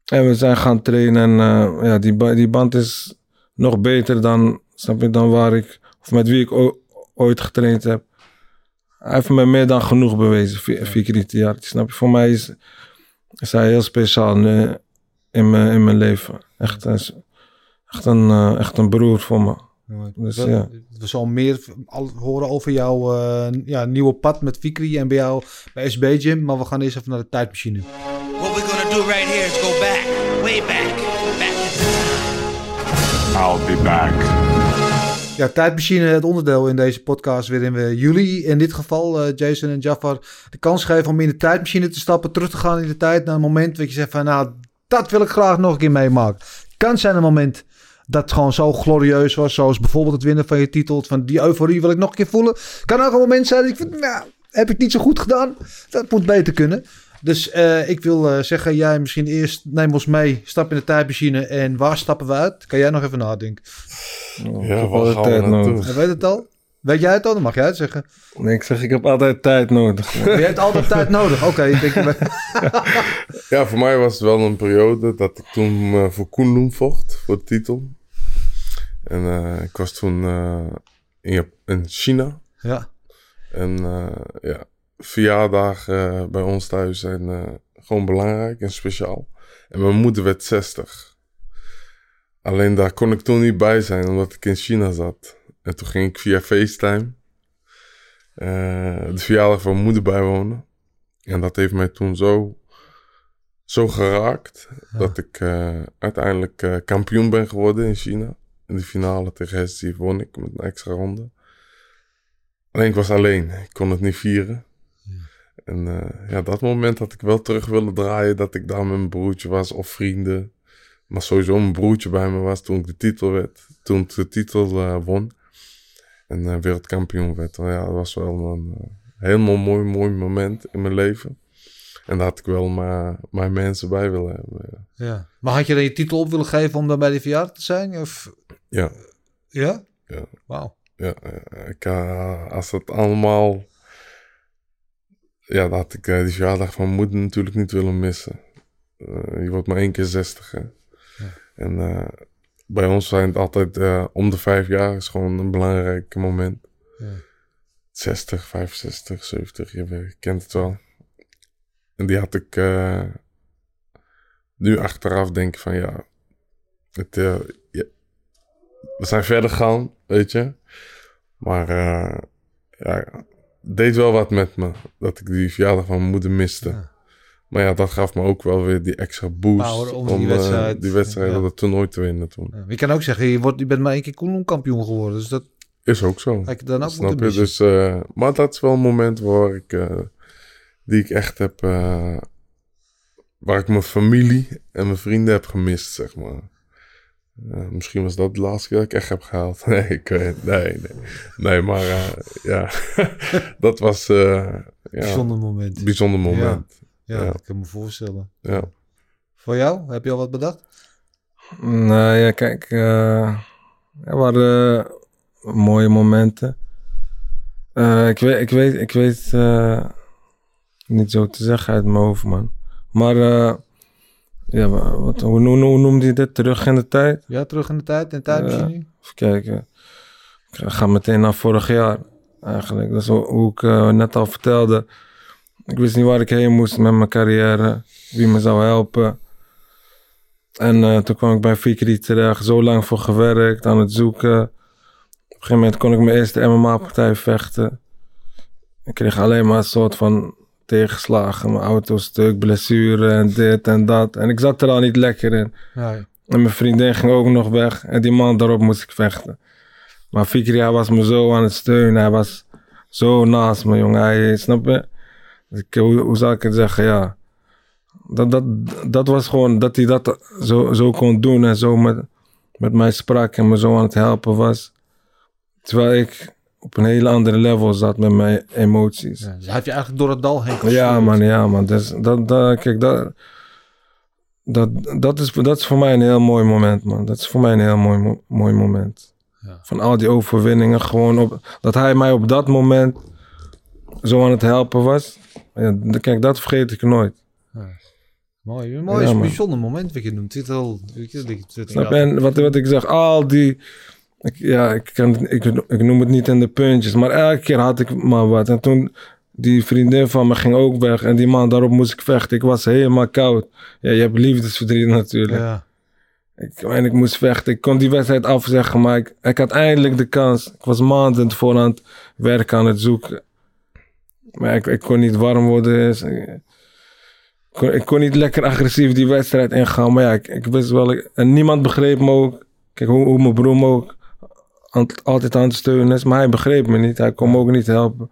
En we zijn gaan trainen en ja, die, ba- die band is nog beter dan, snap je, dan waar ik, of met wie ik ooit getraind heb. Hij heeft me meer dan genoeg bewezen, Tiarti, snap je. Voor mij is, is hij heel speciaal nu in mijn, in mijn leven. Echt, hij is echt, een, eh, echt een broer voor me. Dus we, ja. we zullen meer horen over jouw eh, ja, nieuwe pad met Fikri en bij jou bij SB Gym. Maar we gaan eerst even naar de tijdmachine. What we're gonna do right here is go back, way back, back. I'll be back. Ja, tijdmachine, het onderdeel in deze podcast waarin we jullie, in dit geval eh, Jason en Jafar, de kans geven om in de tijdmachine te stappen, terug te gaan in de tijd naar een moment dat je zegt van nou, dat wil ik graag nog een keer meemaken. Kan zijn een moment dat gewoon zo glorieus was, zoals bijvoorbeeld het winnen van je titel, van die euforie wil ik nog een keer voelen. Kan ook een moment zijn dat ik vind, nou, heb ik niet zo goed gedaan, dat moet beter kunnen. Dus eh, ik wil eh, zeggen, jij misschien eerst neem ons mee, stap in de tijdmachine en waar stappen we uit? Kan jij nog even nadenken? Ja, altijd gaan tijd nodig. Je weet het al? Weet jij het al? Dan mag jij het zeggen. Nee, ik zeg, ik heb altijd tijd nodig. Maar jij hebt altijd tijd nodig. Oké, ik denk... Ja, voor mij was het wel een periode dat ik toen eh, voor Koenloen vocht, voor de titel. En eh, ik was toen eh, in, Jap- in China. Ja, En eh, ja, verjaardagen eh, bij ons thuis zijn eh, gewoon belangrijk en speciaal. En mijn moeder werd 60. Alleen daar kon ik toen niet bij zijn, omdat ik in China zat. En toen ging ik via FaceTime eh, de verjaardag van mijn moeder bijwonen. En dat heeft mij toen zo, zo geraakt, dat ik uiteindelijk kampioen ben geworden in China. In de finale tegen Hessie won ik met een extra ronde. Alleen ik was alleen. Ik kon het niet vieren. En eh, ja, dat moment had ik wel terug willen draaien. Dat ik daar met mijn broertje was of vrienden. Maar sowieso mijn broertje bij me was toen ik de titel werd. Toen ik de titel eh, won. En eh, wereldkampioen werd. Ja, dat was wel een helemaal mooi, mooi moment in mijn leven. En daar had ik wel maar, mijn mensen bij willen hebben. ja. Maar had je dan je titel op willen geven om dan bij die verjaardag te zijn? Of... Ja, Ja? Ja. Wauw. ja, ik, als het allemaal... Ja, dat had ik eh, die verjaardag van mijn moeder natuurlijk niet willen missen. Eh, je wordt maar één keer 60, hè. En eh, bij ons zijn het altijd eh, om de vijf jaar is gewoon een belangrijk moment. Ja. 60, 65, 70, je kent het wel. En die had ik eh, nu achteraf denk ik van ja, het, eh, ja, we zijn verder gegaan, weet je. Maar eh, ja, deed wel wat met me dat ik die verjaardag van mijn moeder miste. Ja. Maar ja, dat gaf me ook wel weer die extra boost Power om om, die eh, wedstrijd- die wedstrijd, ja. dat toernooi te winnen toen. Ja. Je kan ook zeggen, je, wordt, je bent maar één keer Koenloen kampioen geworden. Dus dat Is ook zo. had je dan ook Snap je? Dus, eh, maar dat is wel een moment waar ik, eh, die ik echt heb, waar ik mijn familie en mijn vrienden heb gemist, zeg maar. Eh, misschien was dat de laatste keer dat ik echt heb gehaald. Nee, ik weet, nee, nee. Nee, maar eh, ja, dat was eh, ja, Bijzonder moment. bijzonder moment. Ja, ja. dat kan ik me voorstellen. Ja. Voor jou? Heb je al wat bedacht? Nou ja, kijk, eh, er waren eh, mooie momenten. Eh, ik weet, ik weet, ik weet eh, niet zo te zeggen uit mijn hoofd, man. Maar, eh, ja, wa- wat, hoe, hoe, hoe noemde je dit? Terug in de tijd? Ja, terug in de tijd, in de tijdmachine? Even kijken. Ik ga- meteen naar vorig jaar, eigenlijk. Dat is hoe hoe ik eh, net al vertelde. Ik wist niet waar ik heen moest met mijn carrière. Wie me zou helpen. En eh, toen kwam ik bij Fikri terecht. Zo lang voor gewerkt, aan het zoeken. Op een gegeven moment kon ik mijn eerste MMA-partij vechten. Ik kreeg alleen maar een soort van tegenslagen. Mijn auto stuk, blessure en dit en dat. En ik zat er al niet lekker in. Ja. En mijn vriendin ging ook nog weg. En die man daarop moest ik vechten. Maar Fikri, hij was me zo aan het steunen. Hij was zo naast me, jongen. Hij, snap je? Dus ik, hoe, hoe zou ik het zeggen? Ja. Dat, dat, dat was gewoon dat hij dat zo, zo kon doen. En zo met, met mij sprak en me zo aan het helpen was. Terwijl ik op een hele andere level zat met mijn emoties. Ja, dus heeft je eigenlijk door het dal heen Ja, gestuurd. man, ja, man. Dus dat, dat, kijk, dat, dat, dat, is, dat is voor mij een heel mooi moment, man. Dat is voor mij een heel mooi, mo- mooi moment. Ja. Van al die overwinningen, gewoon op, dat hij mij op dat moment zo aan het helpen was. Ja, kijk, dat vergeet ik nooit. Mooi, mooi Ja, man. bijzonder moment wat je noemt. Dit al, dit- dit-? En wat, wat ik zeg, al die... Ik, ja, ik, kan, ik, ik noem het niet in de puntjes, maar elke keer had ik maar wat. En toen, die vriendin van me ging ook weg. En die man, daarop moest ik vechten. Ik was helemaal koud. Ja, je hebt liefdesverdriet natuurlijk. Ja. Ik, en ik moest vechten. Ik kon die wedstrijd afzeggen, maar ik, ik had eindelijk de kans. Ik was maanden voor aan het werken, aan het zoeken. Maar ik, ik kon niet warm worden. Dus Ik kon, ik kon niet lekker agressief die wedstrijd ingaan. Maar ja, ik, ik wist wel... ik- en niemand begreep me ook. Kijk, hoe, hoe mijn broer me ook altijd aan het steunen is. Maar hij begreep me niet. Hij kon me ook niet helpen.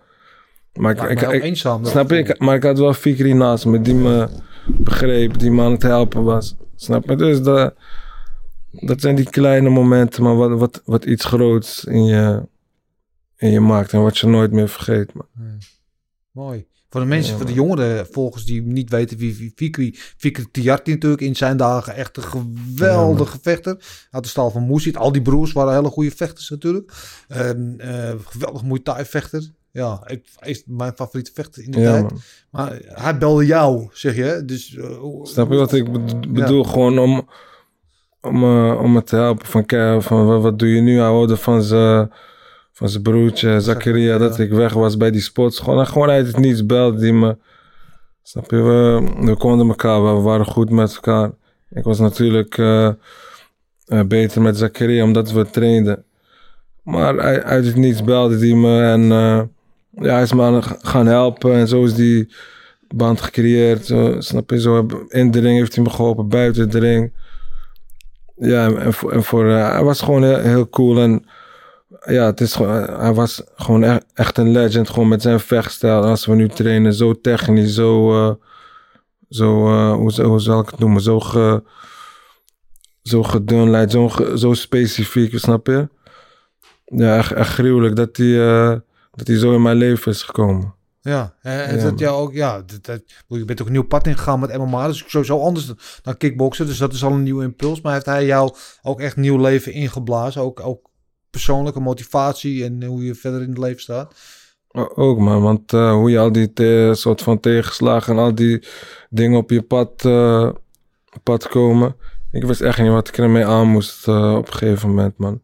Maar ik, ik, ik- eenzaam. Snap. Ik, maar ik had wel Fikri naast me die me begreep, die me aan het helpen was. Snap je? Dus dat, dat zijn die kleine momenten, maar wat, wat, wat iets groots in je, in je maakt en wat je nooit meer vergeet. Man. Mooi. Voor de mensen, Ja, voor de jongeren volgens die niet weten wie Fikri... Fikri Tiarti natuurlijk in zijn dagen echt een geweldige vechter. Uit de stal van Moesit. Al die broers waren hele goede vechters natuurlijk. Ehm, eh, geweldig Muay Thai vechter. Ja, ik, is mijn favoriete vechter in de Ja, tijd. man. Maar hij belde jou, zeg je. Dus, eh, Snap je wat ik bed- bedoel? Gewoon om, om, eh, om het te helpen. Van, van wat, wat doe je nu? Hij hoorde van zijn van zijn broertje Zakaria dat ik weg was bij die spots. Gewoon, en gewoon uit het niets belde die me. Snap je? We, we konden elkaar, we waren goed met elkaar. Ik was natuurlijk eh, eh, beter met Zakaria omdat we trainden. Maar uit, uit het niets belde hij me en eh, ja, hij is me aan gaan helpen. En zo is die band gecreëerd. Zo, snap je? Zo, in de ring heeft hij me geholpen, buiten de ring. Ja, en voor, en voor hij was gewoon heel, heel cool. En ja, het is gewoon, hij was gewoon echt, echt een legend. Gewoon met zijn vechtstijl. Als we nu trainen, zo technisch, zo, eh, zo eh, hoe, hoe zal ik het noemen? Zo, ge, zo gedunleid, zo, zo specifiek, snap je? Ja, echt, echt gruwelijk dat hij, eh, dat hij zo in mijn leven is gekomen. Ja, en Ja, dat jou ook, ja, dat, dat, je bent ook een nieuw pad ingegaan met MMA, dus sowieso anders dan- kickboksen, dus dat is al een nieuwe impuls. Maar heeft hij jou ook echt nieuw leven ingeblazen, ook, ook persoonlijke motivatie en hoe je verder in het leven staat? Ook man, want eh, hoe je al die soort van tegenslagen en al die dingen op je pad, eh, pad komen. Ik wist echt niet wat ik ermee aan moest eh, op een gegeven moment, man.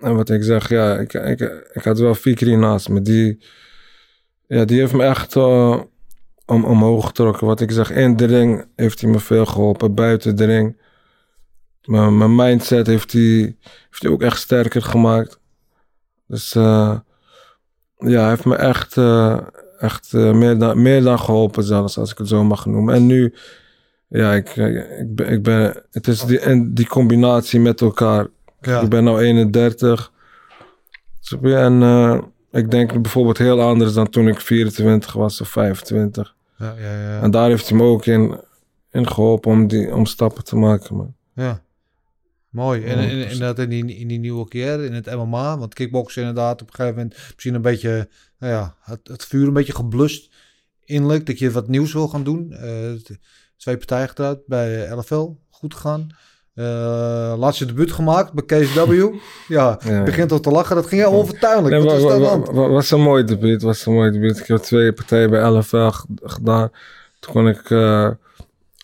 En wat ik zeg, ja, ik, ik, ik had wel Fikri naast me. Die, ja, die heeft me echt eh, om, omhoog getrokken. Wat ik zeg, in de ring heeft hij me veel geholpen, buiten de ring. Mijn, mijn mindset heeft hij, heeft hij ook echt sterker gemaakt. Dus eh, ja, heeft me echt, eh, echt eh, meer, dan, meer dan geholpen zelfs, als ik het zo mag noemen. En nu, ja, ik, ik, ben, ik ben, het is die, en die combinatie met elkaar. Ja, Ik ben nu 31. Snap je? En ik denk bijvoorbeeld heel anders dan toen ik 24 was of 25. ja, ja, ja. En daar heeft hij me ook in, in geholpen om, die, om stappen te maken, man. ja. Mooi. En, en, en dat in die, in die nieuwe carrière, in het MMA, want kickboksen inderdaad op een gegeven moment misschien een beetje, nou ja, het, het vuur een beetje geblust innerlijk, dat je wat nieuws wil gaan doen. Eh, twee partijen gedaan bij LFL, goed gegaan. Eh laatste debuut gemaakt bij KSW. Ja, Ja. begint al te lachen. Dat ging heel onvertuinlijk. Nee, Wat wa- was wa- was een mooi debuut, was een mooi debuut. Ik heb twee partijen bij LFL gedaan. Toen kon ik eh, een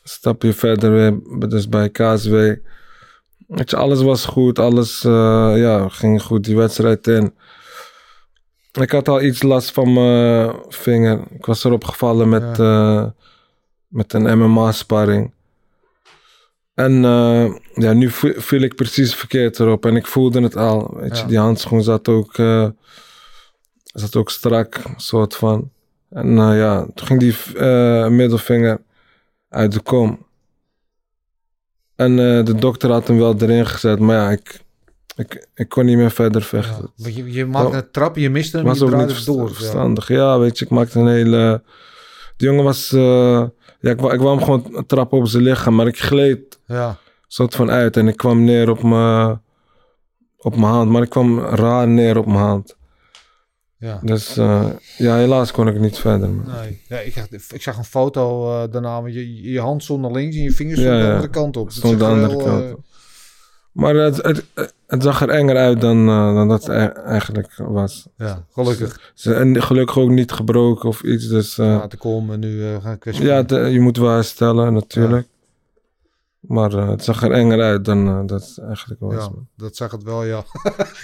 stapje verder weer, dus bij KSW. Weet je, alles was goed, alles eh, ja, ging goed die wedstrijd in. Ik had al iets last van mijn vinger. Ik was erop gevallen met, eh, met een MMA-sparring. En eh, ja, nu viel ik precies verkeerd erop. En ik voelde het al. Weet je, die handschoen zat ook, zat ook strak, soort van. En ja, toen ging die middelvinger uit de kom. En eh, de dokter had hem wel erin gezet. Maar ja, ik, ik, ik kon niet meer verder vechten. Ja, je, je maakte een trap, je miste hem, was je ook niet door. Verstandig. Ja. weet je, ik maakte een hele... Die jongen was... eh, ja, ik, ik wou hem gewoon trappen op zijn lichaam, maar ik gleed. Ja, soort van uit. En ik kwam neer op mijn op mijn hand. Maar ik kwam raar neer op mijn hand. Ja. Dus eh, ja, helaas kon ik niet verder. Nee, ja, ik, zag, ik zag een foto eh, daarna met je, je hand stond naar links en je vingers Ja, stonden de andere kant op. Dat Stond de andere kant eh, op. Maar het, het, het zag er enger uit dan, dan dat het eigenlijk was. ja, gelukkig. Ze, en gelukkig ook niet gebroken of iets. Dus Ja, te komen en nu gaan kwestie. ja, je moet wel herstellen natuurlijk. Maar eh, het zag er enger uit dan eh, dat het eigenlijk was. Ja, dat zag het wel, ja.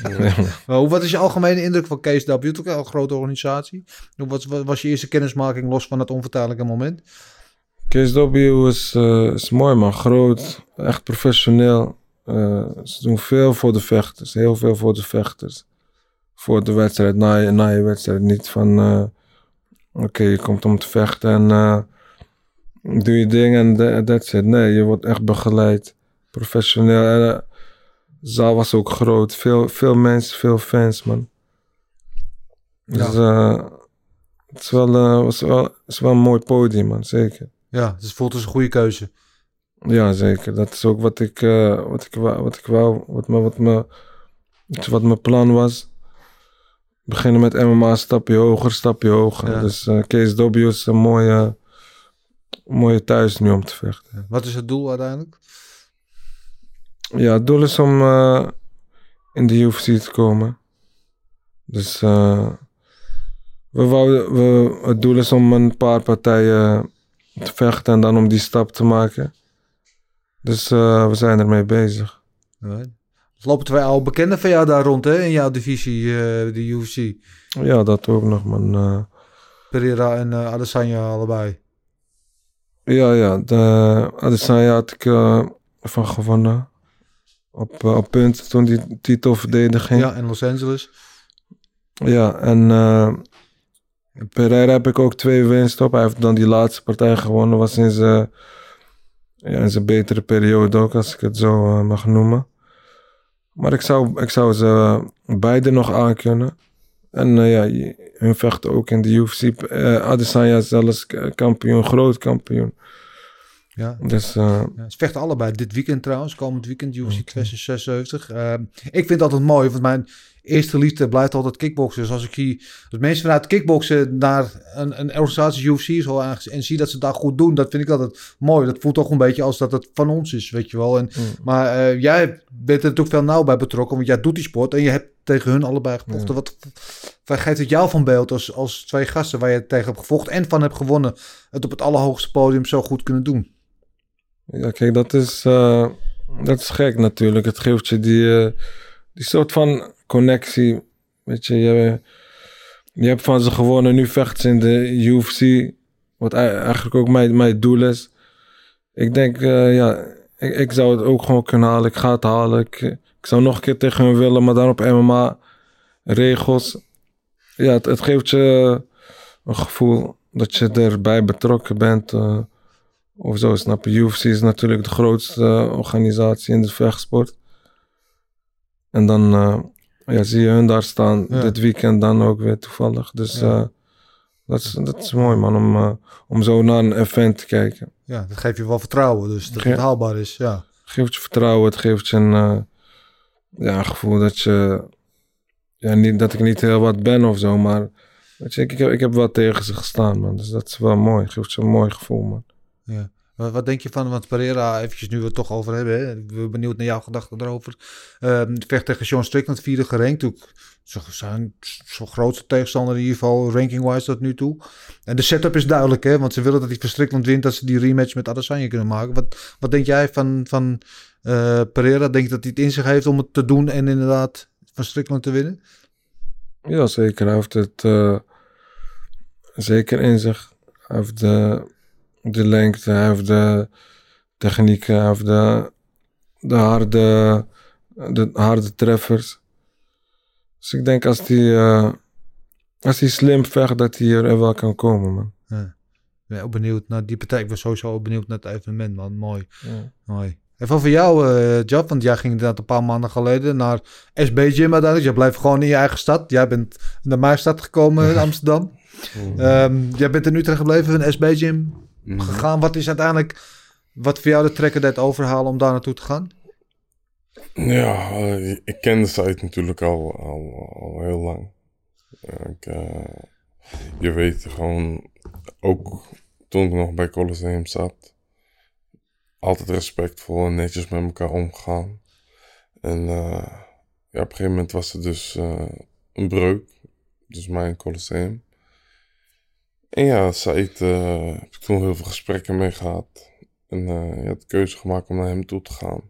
Ja. Wat is je algemene indruk van hebt ook wel een grote organisatie. Wat was je eerste kennismaking los van het onvertuidelijke moment? KSW is, eh, is mooi man, groot, echt professioneel. Eh, ze doen veel voor de vechters, heel veel voor de vechters. Voor de wedstrijd, na je, na je wedstrijd. Niet van, oké, je komt om te vechten en doe je ding en tha- that's it. Nee, je wordt echt begeleid, professioneel. En, eh, de zaal was ook groot, veel, veel mensen, veel fans man. Dus eh, het is wel, eh, was wel, het is wel een mooi podium man, zeker. Ja, dus het voelt als een goede keuze. Ja, zeker. Dat is ook wat ik, wat ik, wou, wat ik wou, wat, me, wat, me, wat mijn plan was. Beginnen met MMA, stapje hoger, stapje hoger. Ja. Dus KSW is een mooie, mooie thuis nu om te vechten. Wat is het doel uiteindelijk? Ja, het doel is om eh, in de UFC te komen. Dus eh, we wouden, we, het doel is om een paar partijen te vechten en dan om die stap te maken. Dus eh, we zijn ermee bezig. Er lopen twee oude bekenden van jou daar rond, hè? In jouw divisie, de UFC. Ja, dat ook nog, man. Pereira en Adesanya allebei. Ja, ja. De Adesanya had ik eh, van gewonnen. Op, eh, op punt toen die titelverdediging. Ja, in Los Angeles. Ja, en eh Pereira heb ik ook twee winst op. Hij heeft dan die laatste partij gewonnen. Was in zijn, ja, in zijn betere periode ook, als ik het zo mag noemen. Maar ik zou, ik zou ze beide nog aankunnen. En ja, hun vechten ook in de UFC. Eh Adesanya is zelfs kampioen, groot kampioen. Ja. Dus eh, Ja, ze vechten allebei dit weekend trouwens, komend weekend, UFC 276. Ehm, ik vind het altijd mooi, want mijn eerste liefde blijft altijd kickboksen. Dus als ik zie dat mensen vanuit kickboksen naar een, een organisatie UFC aange- en zie dat ze dat goed doen, dat vind ik altijd mooi. Dat voelt toch een beetje als dat het van ons is, weet je wel. En, Maar eh, jij bent er natuurlijk veel nauw bij betrokken, want jij doet die sport en je hebt tegen hun allebei gevochten. Wat, wat geeft het jou van beeld als, als twee gasten waar je tegen hebt gevochten en van hebt gewonnen, het op het allerhoogste podium zo goed kunnen doen? Ja, kijk, dat is, eh, dat is gek natuurlijk. Het geeft je die, eh, die soort van connectie. Weet je, je, hebt van ze gewonnen, nu vecht ze in de UFC. Wat ei- eigenlijk ook mijn, mijn doel is. Ik denk, eh, ja, ik, ik zou het ook gewoon kunnen halen. Ik ga het halen. Ik, zou nog een keer tegen willen, maar dan op MMA-regels. Ja, het, het geeft je een gevoel dat je erbij betrokken bent. eh, of zo, snap je? UFC is natuurlijk de grootste eh, organisatie in de vechtsport. En dan ja, zie je hun daar staan Ja. dit weekend dan ook weer toevallig. Dus Ja. eh, dat, is, dat is mooi man, om, eh, om zo naar een event te kijken. Ja, dat geeft je wel vertrouwen, dus dat het haalbaar is. Ja. Het geeft je vertrouwen, het geeft je een eh, ja, gevoel dat je... Ja, niet, dat ik niet heel wat ben of zo, maar... Weet je, ik, ik, heb, ik heb wel tegen ze gestaan, man. Dus dat is wel mooi. Het geeft je een mooi gevoel, man. Ja. Wat, denk je van, want Pereira, eventjes nu we het toch over hebben, hè? ik ben benieuwd naar jouw gedachten erover. Ehm vecht tegen Sean Strickland, vierde gerankt. Ook zijn zo grootste tegenstander in ieder geval, ranking-wise tot nu toe. En de setup is duidelijk, hè? want ze willen dat hij van wint, dat ze die rematch met Adesanya kunnen maken. Wat, wat denk jij van, van eh, Pereira? Denk je dat hij het in zich heeft om het te doen en inderdaad van Strickland te winnen? Ja, zeker. Hij heeft het eh, zeker in zich. Hij heeft de, de lengte, heeft de technieken, heeft de, de, harde, de harde treffers. Dus ik denk als hij, eh, als hij slim vecht, dat hij er wel kan komen, man. Ja. Ik ben ook benieuwd naar die partij. Ik ben sowieso ook benieuwd naar het evenement, man. Mooi. Ja. Mooi. Even over jou, eh Jab, want jij ging inderdaad een paar maanden geleden naar SB Gym uiteindelijk. Jij blijft gewoon in je eigen stad. Jij bent naar mijn stad gekomen in Amsterdam. Ehm, jij bent in Utrecht gebleven, een SB Gym gegaan. Wat is uiteindelijk Wat voor jou de trekker deed overhalen om daar naartoe te gaan? Ja, eh, ik ken de site natuurlijk al, al, al heel lang. Ja, ik, eh, je weet gewoon, ook toen ik nog bij Colosseum zat, altijd respectvol en netjes met elkaar omgaan. En eh, ja, op een gegeven moment was er dus eh, een breuk, dus mijn Colosseum. En ja, Said eh heb ik toen heel veel gesprekken mee gehad. En eh je had de keuze gemaakt om naar hem toe te gaan.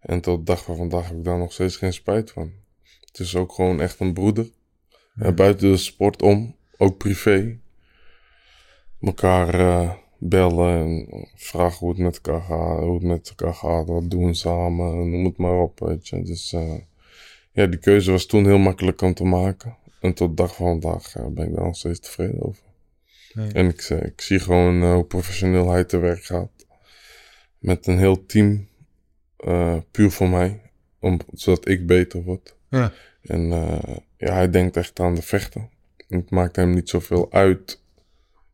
En tot de dag van vandaag heb ik daar nog steeds geen spijt van. Het is ook gewoon echt een broeder. Eh, buiten de sport om, ook privé. Mekaar eh, bellen en vragen hoe het met elkaar gaat, hoe het met elkaar gaat, wat doen we samen, noem het maar op, weet je. Dus ja, die keuze was toen heel makkelijk om te maken. En tot de dag van vandaag ben ik daar nog steeds tevreden over. Nee. En ik, eh, ik zie gewoon eh, hoe professioneel hij te werk gaat. Met een heel team, eh, puur voor mij, om, zodat ik beter word. Ja. En ja, hij denkt echt aan de vechten. Het maakt hem niet zoveel uit.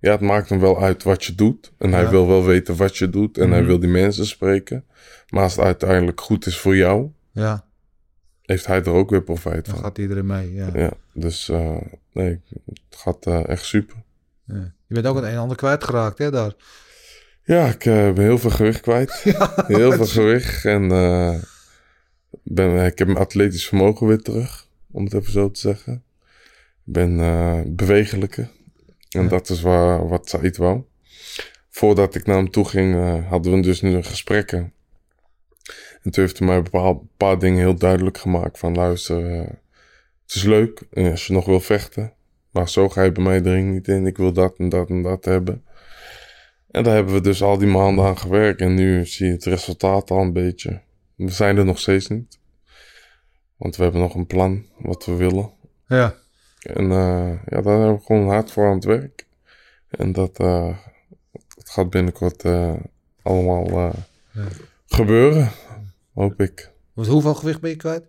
Ja, het maakt hem wel uit wat je doet. En hij wil wel weten wat je doet. En hij Mhm. wil die mensen spreken. Maar als het uiteindelijk goed is voor jou, Ja, heeft hij er ook weer profijt dan van. gaat iedereen mee. Ja. Ja, dus nee, het gaat echt super. Ja. Je bent ook het een en ander kwijtgeraakt, hè, daar. Ja, ik eh, ben heel veel gewicht kwijt. heel veel gewicht. En eh, ben, ik heb mijn atletisch vermogen weer terug, om het even zo te zeggen. Ik ben eh bewegelijker. En Ja. dat is waar, wat Said wou. Voordat ik naar hem toe ging, hadden we dus nu gesprekken. En toen heeft hij mij een bepaald- paar dingen heel duidelijk gemaakt. Van luister, het is leuk als je nog wil vechten. Maar zo ga je bij mij de ring niet in. Ik wil dat en dat en dat hebben. En daar hebben we dus al die maanden aan gewerkt. En nu zie je het resultaat al een beetje. We zijn er nog steeds niet. Want we hebben nog een plan wat we willen. Ja. En eh, ja, daar hebben we gewoon hard voor aan het werk. En dat, eh, dat gaat binnenkort eh, allemaal Ja. gebeuren. Hoop ik. Want hoeveel gewicht ben je kwijt?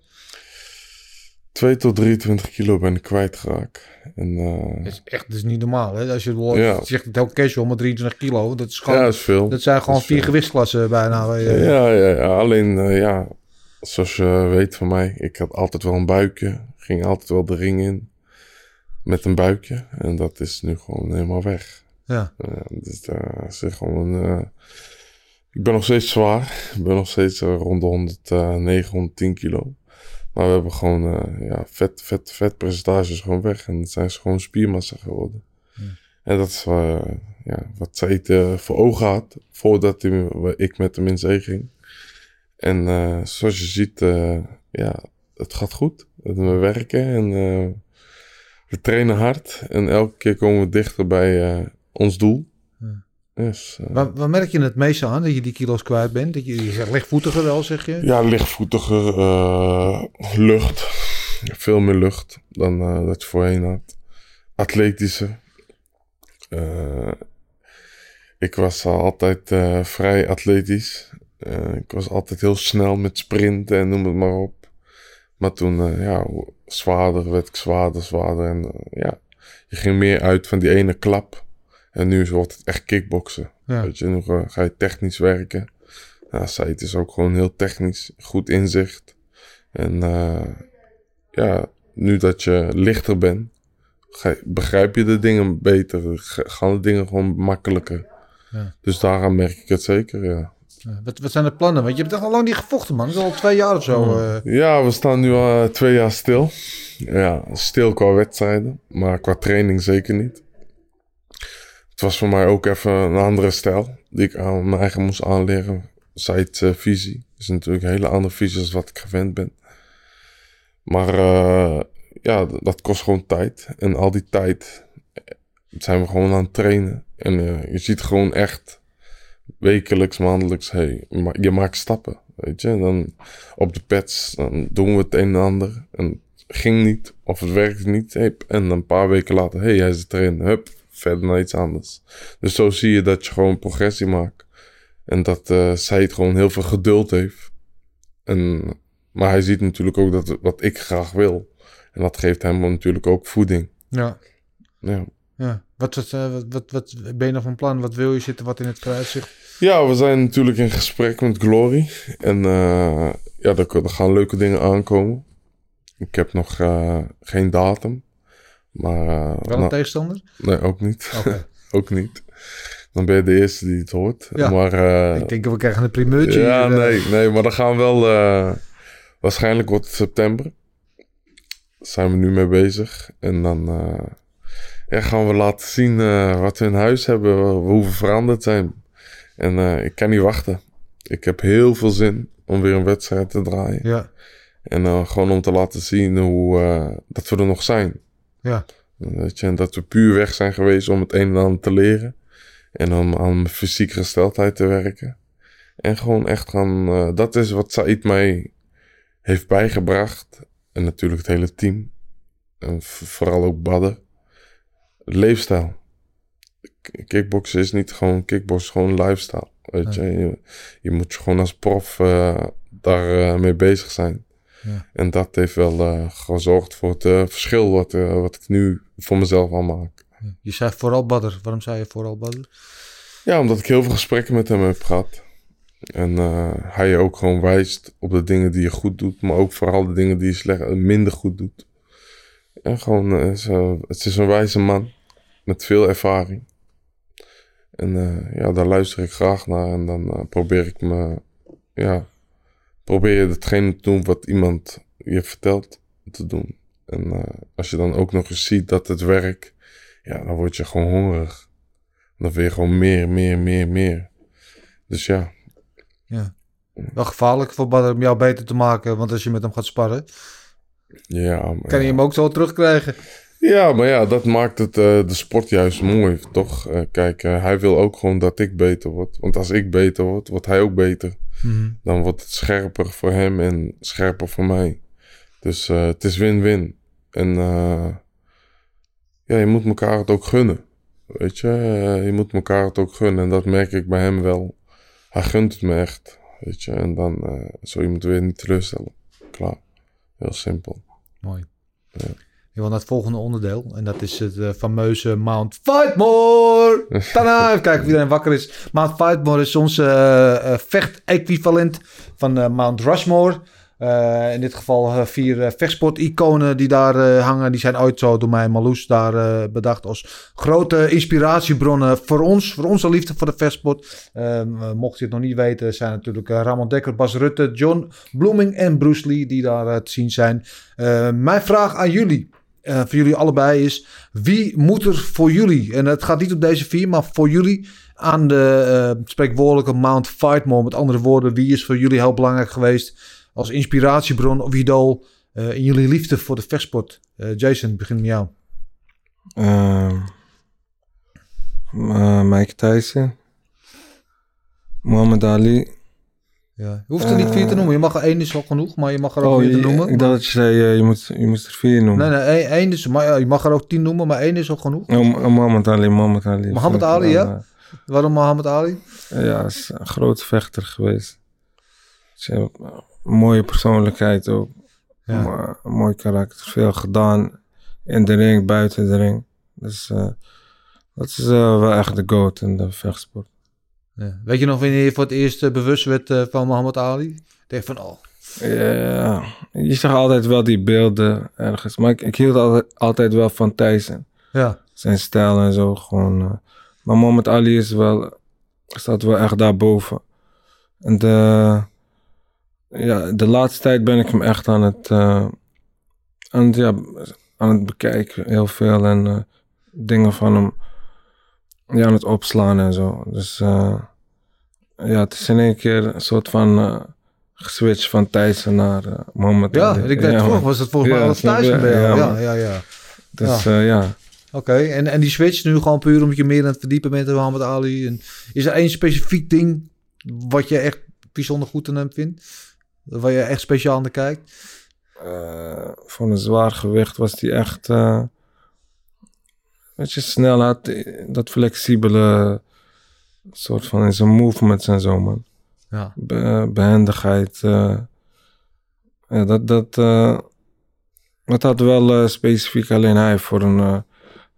2 tot 23 kilo ben ik kwijtgeraakt. En eh, Dat is echt is niet normaal, hè? Als je het woord- Ja. zegt het heel casual, maar 23 kilo, dat is gewoon... ja, dat is veel. dat zijn gewoon dat vier gewichtsklassen bijna. Ja, ja, ja. alleen eh, ja, zoals je weet van mij, ik had altijd wel een buikje. Ging altijd wel de ring in met een buikje. En dat is nu gewoon helemaal weg. Ja. Ja, dus daar is gewoon. eh, ik ben nog steeds zwaar. Ik ben nog steeds eh, rond de 109, 110 kilo. Maar we hebben gewoon eh, ja, vet, vet, vet percentages gewoon weg. En het zijn ze gewoon spiermassa geworden. En dat is eh, ja, wat zij eh, voor ogen had. Voordat ik met hem in zee ging. En eh, zoals je ziet, ja, het gaat goed. We werken en we trainen hard. En elke keer komen we dichter bij ons doel. Dus, eh, Waar, waar merk je het meest aan, dat je die kilo's kwijt bent? Dat je, je zegt lichtvoetiger wel, zeg je? ja, lichtvoetiger, eh, lucht. Veel meer lucht dan eh, dat je voorheen had. Atletischer. Ik was altijd vrij atletisch. Ik was altijd heel snel met sprinten en noem het maar op. Maar toen, ja, zwaarder werd ik zwaarder, zwaarder. En ja, je ging meer uit van die ene klap. En nu wordt het echt kickboksen. Ja. Weet je, nu ga je technisch werken. Ja, Said is ook gewoon heel technisch, goed inzicht. En eh, ja, nu dat je lichter bent, je- begrijp je de dingen beter. Ga- Gaan de dingen gewoon makkelijker. Ja. Dus daaraan merk ik het zeker, ja. Ja, Wat, wat zijn de plannen? Want je hebt echt al lang niet gevochten, man. Al twee jaar of zo. eh. Ja, we staan nu al eh, twee jaar stil. Ja, stil qua wedstrijden, maar qua training zeker niet. Het was voor mij ook even een andere stijl die ik aan mijn eigen moest aanleren. Zijt eh, is natuurlijk een hele andere visie dan wat ik gewend ben. Maar eh, ja, dat kost gewoon tijd. En al die tijd eh, zijn we gewoon aan het trainen. En je ziet gewoon echt wekelijks, maandelijks, hey, je ma- je maakt stappen. Weet je, dan op de pads, dan doen we het een en ander. En het ging niet, of het werkte niet. En een paar weken later, hey, hij is het erin. Hup, verder naar iets anders. Dus zo zie je dat je gewoon progressie maakt. En dat eh zij het gewoon heel veel geduld heeft. En, maar hij ziet natuurlijk ook dat wat ik graag wil. En dat geeft hem natuurlijk ook voeding. Ja. Ja. ja. Wat, wat, eh, wat, wat, wat ben je nog van plan? Wat wil je? Zit er wat in het vooruitzicht? Ja, we zijn natuurlijk in gesprek met Glory. En eh, ja, er, er gaan leuke dingen aankomen. Ik heb nog geen datum. Maar eh, Wel een nou, tegenstander? nee, ook niet. Ook niet. Dan ben je de eerste die het hoort. Ja. Maar eh, Ik denk dat we krijgen een primeurtje. ja, hier, eh. nee, nee, maar dan gaan we wel. waarschijnlijk wordt het september. Daar zijn we nu mee bezig. En dan ja, gaan we laten zien wat we in huis hebben, hoe we veranderd zijn. En ik kan niet wachten. Ik heb heel veel zin om weer een wedstrijd te draaien. Ja, En gewoon om te laten zien hoe, dat we er nog zijn. Ja. Weet je, en dat we puur weg zijn geweest om het een en ander te leren. En om aan mijn fysieke gesteldheid te werken. En gewoon echt gaan... eh, dat is wat Said mij heeft bijgebracht. En natuurlijk het hele team. En vooral ook Badder. Leefstijl. Kickboksen is niet gewoon kickboksen, gewoon lifestyle. Weet je, je, je moet gewoon als prof eh, daar eh, mee bezig zijn. Ja. En dat heeft wel eh, gezorgd voor het eh, verschil wat, eh, wat ik nu voor mezelf al maak. Je zei vooral Badder. Waarom zei je vooral Badder? Ja, omdat ik heel veel gesprekken met hem heb gehad. En hij je ook gewoon wijst op de dingen die je goed doet, maar ook vooral de dingen die je slecht, minder goed doet. En gewoon, het is een wijze man met veel ervaring. En ja, daar luister ik graag naar en dan probeer ik me, ja, probeer je hetgene te doen wat iemand je vertelt te doen. En eh, als je dan ook nog eens ziet dat het werkt, ja, dan word je gewoon hongerig. Dan wil je gewoon meer, meer, meer, meer. Dus ja, Ja. Wel gevaarlijk voor Badder om jou beter te maken. Want als je met hem gaat sparren, ja. Maar kan je hem ook zo terugkrijgen. Ja, maar ja, dat maakt het, eh, de sport juist mooi, toch? Eh, kijk, eh, hij wil ook gewoon dat ik beter word. Want als ik beter word, wordt hij ook beter. Mhm. Dan wordt het scherper voor hem en scherper voor mij. Dus het is win-win. En ja, je moet elkaar het ook gunnen. Weet je, je moet elkaar het ook gunnen. En dat merk ik bij hem wel. Hij gunt het me echt. Weet je, en dan zou je moeten weer niet teleurstellen. Klaar. Heel simpel. Mooi. Wil naar het volgende onderdeel. En dat is het eh, fameuze Mount Fightmore. Tada! Even kijken of iedereen wakker is. Mount Fightmore is onze eh, eh, vecht-equivalent van Mount Rushmore. In dit geval vier eh, vechtsport-iconen die daar hangen. Die zijn ooit zo door mij Marloes daar bedacht als grote inspiratiebronnen voor ons. Voor onze liefde voor de vechtsport. Ehm, eh, mocht je het nog niet weten, zijn natuurlijk Ramon Dekker, Bas Rutte, John Bloeming en Bruce Lee die daar te zien zijn. Mijn vraag aan jullie, eh, voor jullie allebei is: wie moet er voor jullie, en het gaat niet om deze vier, maar voor jullie aan de eh, spreekwoordelijke Mount Fightmore, met andere woorden, wie is voor jullie heel belangrijk geweest als inspiratiebron of idool eh, in jullie liefde voor de vechtsport? Jason, begin met jou. Ehm, eh, Mike Tyson. Muhammad Ali. Ja. Je hoeft er niet vier te noemen, je mag er één is al genoeg, maar je mag er ook Oh, meer te noemen. ik dacht dat je zei, eh, je, moet, je moest er vier noemen. Nee, nee, één, is, maar, ja, je mag er ook tien noemen, maar één is al genoeg. Oh, Mu- Muhammad Ali, Muhammad Ali. Mohammed Ali, ja? Waarom Mohammed Ali? eh, ja, is een grote vechter geweest. Een mooie persoonlijkheid ook. Ja. Een mooi karakter. Veel gedaan in de ring, buiten de ring. Dus eh, dat is eh, wel echt de goat in de vechtsport. Ja. Weet je nog wanneer je voor het eerst eh, bewust werd eh, van Mohammed Ali? Denk van, oh, Ja, je zag altijd wel die beelden ergens. Maar ik, ik hield altijd, altijd wel van Tyson. ja. Zijn stijl en zo gewoon. eh. Maar Muhammad Ali is wel, staat wel echt daarboven. En de, ja, de laatste tijd ben ik hem echt aan het, aan het, ja, aan het bekijken. Heel veel en dingen van hem ja, aan het opslaan en zo. Dus eh, ja, het is in één keer een soort van eh geswitcht van Tyson naar Muhammad Ja, Ali. ik vroeger man. was het volgens mij snap thuis bij jou. Ja, Ja, ja. Dus ja, ja. Oké, en, en die switch nu gewoon puur omdat je meer aan het verdiepen bent in Mohammed Ali. En is er één specifiek ding wat je echt bijzonder goed aan hem vindt? Waar je echt speciaal naar kijkt? voor een zwaar gewicht was hij echt. Eh weet je, snel had hij dat flexibele soort van in zijn movements en zo, man. Ja. Be- behendigheid. eh. ja, dat, dat, eh, dat had wel eh, specifiek alleen hij voor een eh,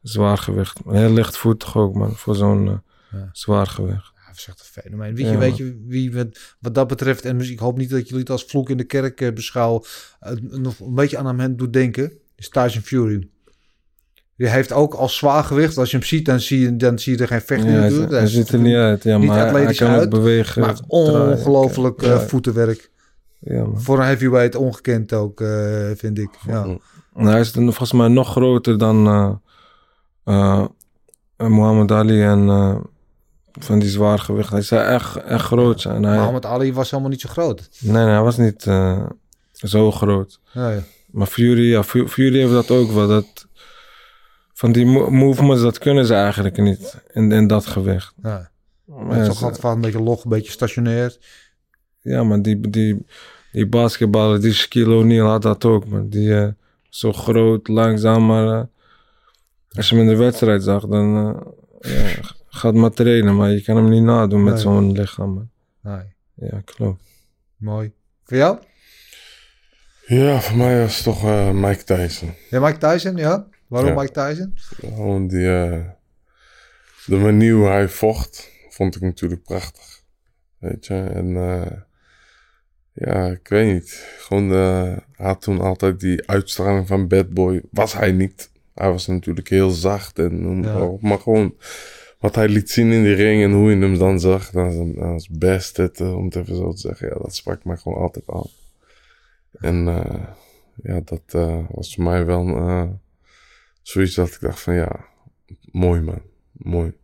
zwaar gewicht. Heel lichtvoetig ook, man, voor zo'n eh, Ja. zwaar gewicht. was echt een fenomeen. Weet je, Ja. weet je wie wat, wat dat betreft, en dus ik hoop niet dat jullie het als vloek in de kerk eh, beschouwen, eh, nog een beetje aan hem doet denken, is Tyson Fury. Die heeft ook als zwaargewicht, als je hem ziet, dan zie je, dan zie je er geen vecht in Ja, hij, hij Hij ziet er niet uit. Ja, niet maar hij, hij kan ook uit, bewegen. Maar ongelooflijk ja. eh, voetenwerk. Ja, man. Voor een heavyweight ongekend ook, eh, vind ik. Ja. En hij is dan volgens mij nog groter dan eh eh, Muhammad Ali en van die zwaargewicht. Hij is echt, echt groot. En hij, Muhammad Ali was helemaal niet zo groot. nee, nee, hij was niet eh, zo groot. Nee. Maar Fury, ja, Fu- Fury heeft dat ook wel. Dat, van die mo- movements, dat kunnen ze eigenlijk niet in, in dat gewicht. Ja. Maar Het is altijd een beetje log, een beetje stationair. Ja, maar die, die, die basketballer, die Shaquille O'Neal had dat ook, man. Die eh, zo groot, langzaam, maar eh, als je hem in de wedstrijd zag, dan eh, ja, gaat maar trainen, maar je kan hem niet nadoen met Nee. zo'n lichaam, man. Nee. Ja, klopt. Mooi. Voor jou? Ja, voor mij was het toch eh, Mike Tyson. Ja, Mike Tyson, ja? Waarom. Mike Tyson? Gewoon die, eh, de manier hoe hij vocht, vond ik natuurlijk prachtig. Weet je, en eh, ja, ik weet niet. Gewoon, eh, hij had toen altijd die uitstraling van bad boy. Was hij niet. Hij was natuurlijk heel zacht en Ja. Maar gewoon wat hij liet zien in die ring en hoe je hem dan zag, dan dan als best het, om het even zo te zeggen. Ja, dat sprak mij gewoon altijd aan. En ja, dat was voor mij wel zoiets dat ik dacht van ja, mooi man, mooi.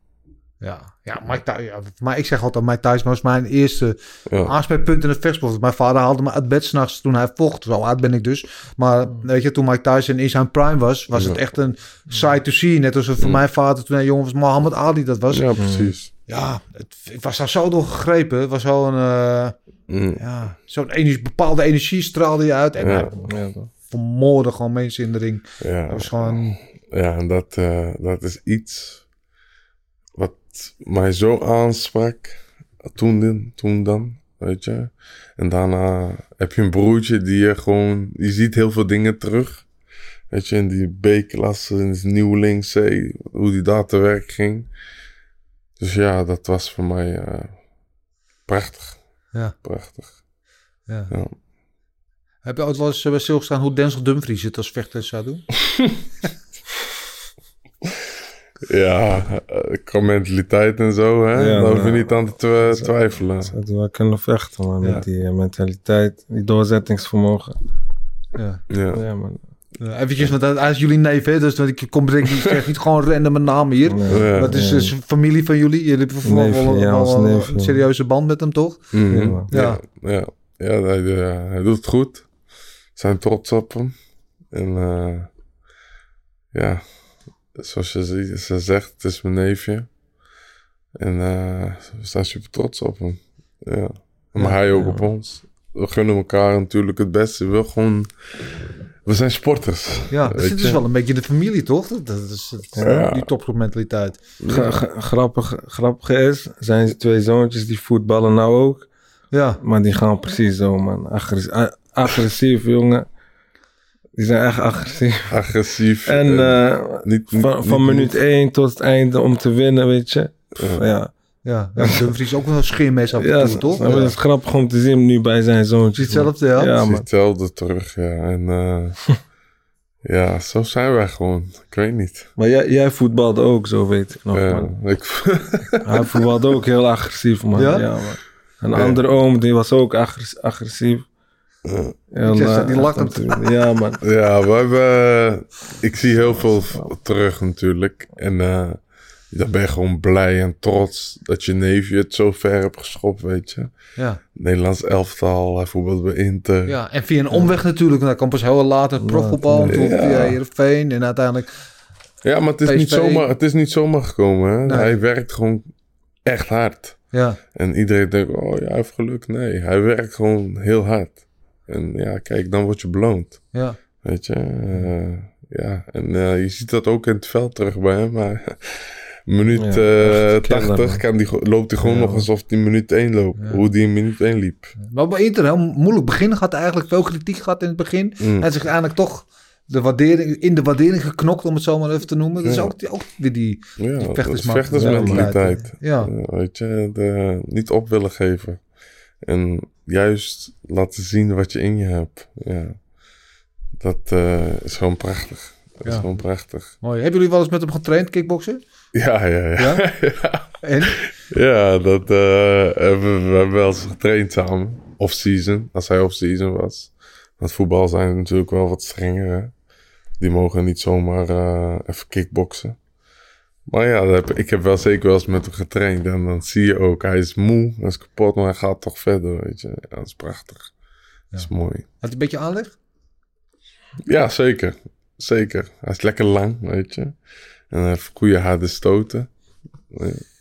Ja, ja, Mike Tyson. Ja, maar ik zeg altijd, Mike Tyson was mijn eerste Ja, aanspreekpunt in het vechtsport. Mijn vader haalde me uit bed s'nachts toen hij vocht. Zo oud ben ik dus. Maar weet je, toen Mike Tyson in zijn prime was, was het Ja. echt een sight to see. Net als voor Ja. mijn vader toen hij jong was, Muhammad Ali dat was. Ja, ja precies. het, ik was daar zo door gegrepen. Het was zo'n eh, Mm, ja, zo'n energie, bepaalde energie straalde je uit. En Ja. Hij Ja, toch. vermoorde gewoon mensen in de ring. ja, Dat was gewoon... ja, en dat, eh, dat is iets wat mij zo aansprak toen, toen dan, weet je. En daarna heb je een broertje die je gewoon, die ziet heel veel dingen terug. Weet je, in die B-klasse, in het nieuweling C, hoe die daar te werk ging. Dus ja, dat was voor mij eh, prachtig. Ja. Prachtig. Ja. Ja. Heb je ooit wel eens eh, bij stilgestaan hoe Denzel Dumfries het als vechter zou doen? Ja, eh, qua mentaliteit en zo, hè? Ja, daar hoef je nou, niet aan te twijfelen. Ze hadden wel kunnen vechten, man. Ja. Met die eh, mentaliteit, die doorzettingsvermogen. Ja. Ja. Ja, man. Uh, eventjes, want hij is jullie neef, hè? Dus ik kom niet, ik zeg niet gewoon random een naam hier. Nee. Wat is dus familie van jullie? Jullie hebben wel, ja, een serieuze band met hem, toch? Mhm. Ja. Ja, ja. ja hij, hij doet het goed. Zijn trots op hem. En eh, ja, zoals je ziet, ze zegt, het is mijn neefje. En eh, we zijn super trots op hem. Ja. Maar Ja, hij ook ja. op ons. We gunnen elkaar natuurlijk het beste. We willen gewoon... We zijn sporters. Ja, dus het is wel een beetje de familie, toch? Dat, dat is het, Ja. die topgroepmentaliteit. Gra- gra- grappig, grappig is, zijn twee zoontjes die voetballen nou ook. Ja, Maar die gaan precies zo, man. Agres- agressief, jongen. Die zijn echt agressief. Agressief. En eh, niet, niet- van, van niet- minuut 1 tot het einde om te winnen, weet je. Ja. Ja, ja. ja Dumfries ook wel een scheermes af en ja toe, toch? Ja. het is grappig om te zien nu bij zijn het man. hetzelfde, ja? Ja, hetzelfde terug, ja. En eh, ja, zo zijn wij gewoon. Ik weet niet. Maar jij, jij voetbalde ook, zo weet ik nog, Ja, man. ik, Hij voetbalde ook heel agressief, man. Ja? Ja, man. Een Ja. andere oom, die was ook agress- agressief. Ja. Ik eh, die natuurlijk. Ja, man. ja, we hebben... Ik zie heel veel terug natuurlijk. En eh, dan ben je gewoon blij en trots dat je neefje het zo ver hebt geschopt, weet je. Ja. Nederlands elftal, hij voetbalde bij Inter. ja, en via een omweg natuurlijk. Hij kwam pas heel later profvoetbal, toen Ja. via Heerenveen. En uiteindelijk, Ja, maar het is, niet zomaar, het is niet zomaar gekomen. Hè? Nee. Hij werkt gewoon echt hard. ja. En iedereen denkt, oh ja, hij heeft geluk. Nee, hij werkt gewoon heel hard. En ja, kijk, dan word je beloond. Ja, Weet je, eh, ja. En eh, je ziet dat ook in het veld terug bij hem. Maar minuut Ja, eh, echt killer, 80 man. kan die, loopt hij gewoon nog alsof hij minuut 1 loopt. Hoe die in minuut 1 liep. maar bij Inter, heel moeilijk begin gehad eigenlijk. Veel kritiek gehad in het begin. Mm. En zich eigenlijk toch de waardering, in de waardering geknokt, om het zo maar even te noemen. Dat is Ja. ook, ook weer die, vechtersmentaliteit. Ja. Ja, weet je, de, niet op willen geven. En juist laten zien wat je in je hebt. Ja. Dat eh, is gewoon prachtig. Dat is gewoon prachtig. Mooi. Hebben jullie wel eens met hem getraind, kickboksen? Ja, ja, ja. Ja? ja. En? Ja, dat hebben we, we hebben wel eens getraind samen. Off-season, als hij off-season was. Want voetbal zijn natuurlijk wel wat strenger. Hè? Die mogen niet zomaar eh, even kickboksen. Maar ja, heb, ik heb wel zeker wel eens met hem getraind. En dan zie je ook, hij is moe, hij is kapot, maar hij gaat toch verder, weet je. Ja, dat is prachtig. Dat is mooi. Had hij een beetje aanleg? Ja, zeker. Zeker. Hij is lekker lang, weet je. En hij heeft goede harde stoten.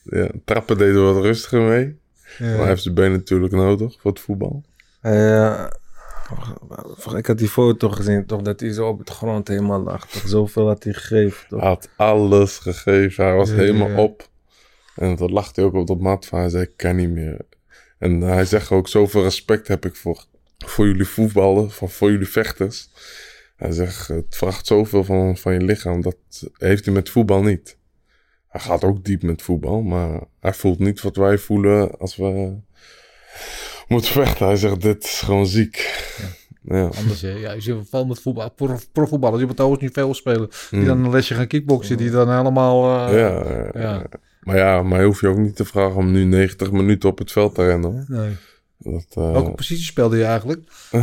Ja, trappen deden we wat rustiger mee. Maar hij heeft zijn benen natuurlijk nodig voor het voetbal. Eh, ik had die foto gezien, toch, dat hij zo op de grond helemaal lag. Toch, zoveel had hij gegeven, toch? Hij had alles gegeven. Hij was Ja, helemaal ja. op. En dat lag hij ook op de mat van. Hij zei, ik kan niet meer. En hij zegt ook, zoveel respect heb ik voor, voor jullie voetballen, voor, voor jullie vechters. Hij zegt, het vraagt zoveel van, van je lichaam. Dat heeft hij met voetbal niet. Hij gaat ook diep met voetbal, maar hij voelt niet wat wij voelen als we moeten vechten. Hij zegt, dit is gewoon ziek. Ja. Anders, hè. ja, je ziet veel met voetbal, pro- profvoetballers die het hoogste niveau spelen. Die Hmm. dan een lesje gaan kickboksen, die dan helemaal... eh, ja, ja, ja. ja. Maar ja, mij hoef je ook niet te vragen om nu 90 minuten op het veld te rennen. Hoor. Nee. Dat, eh, Welke positie speelde je eigenlijk?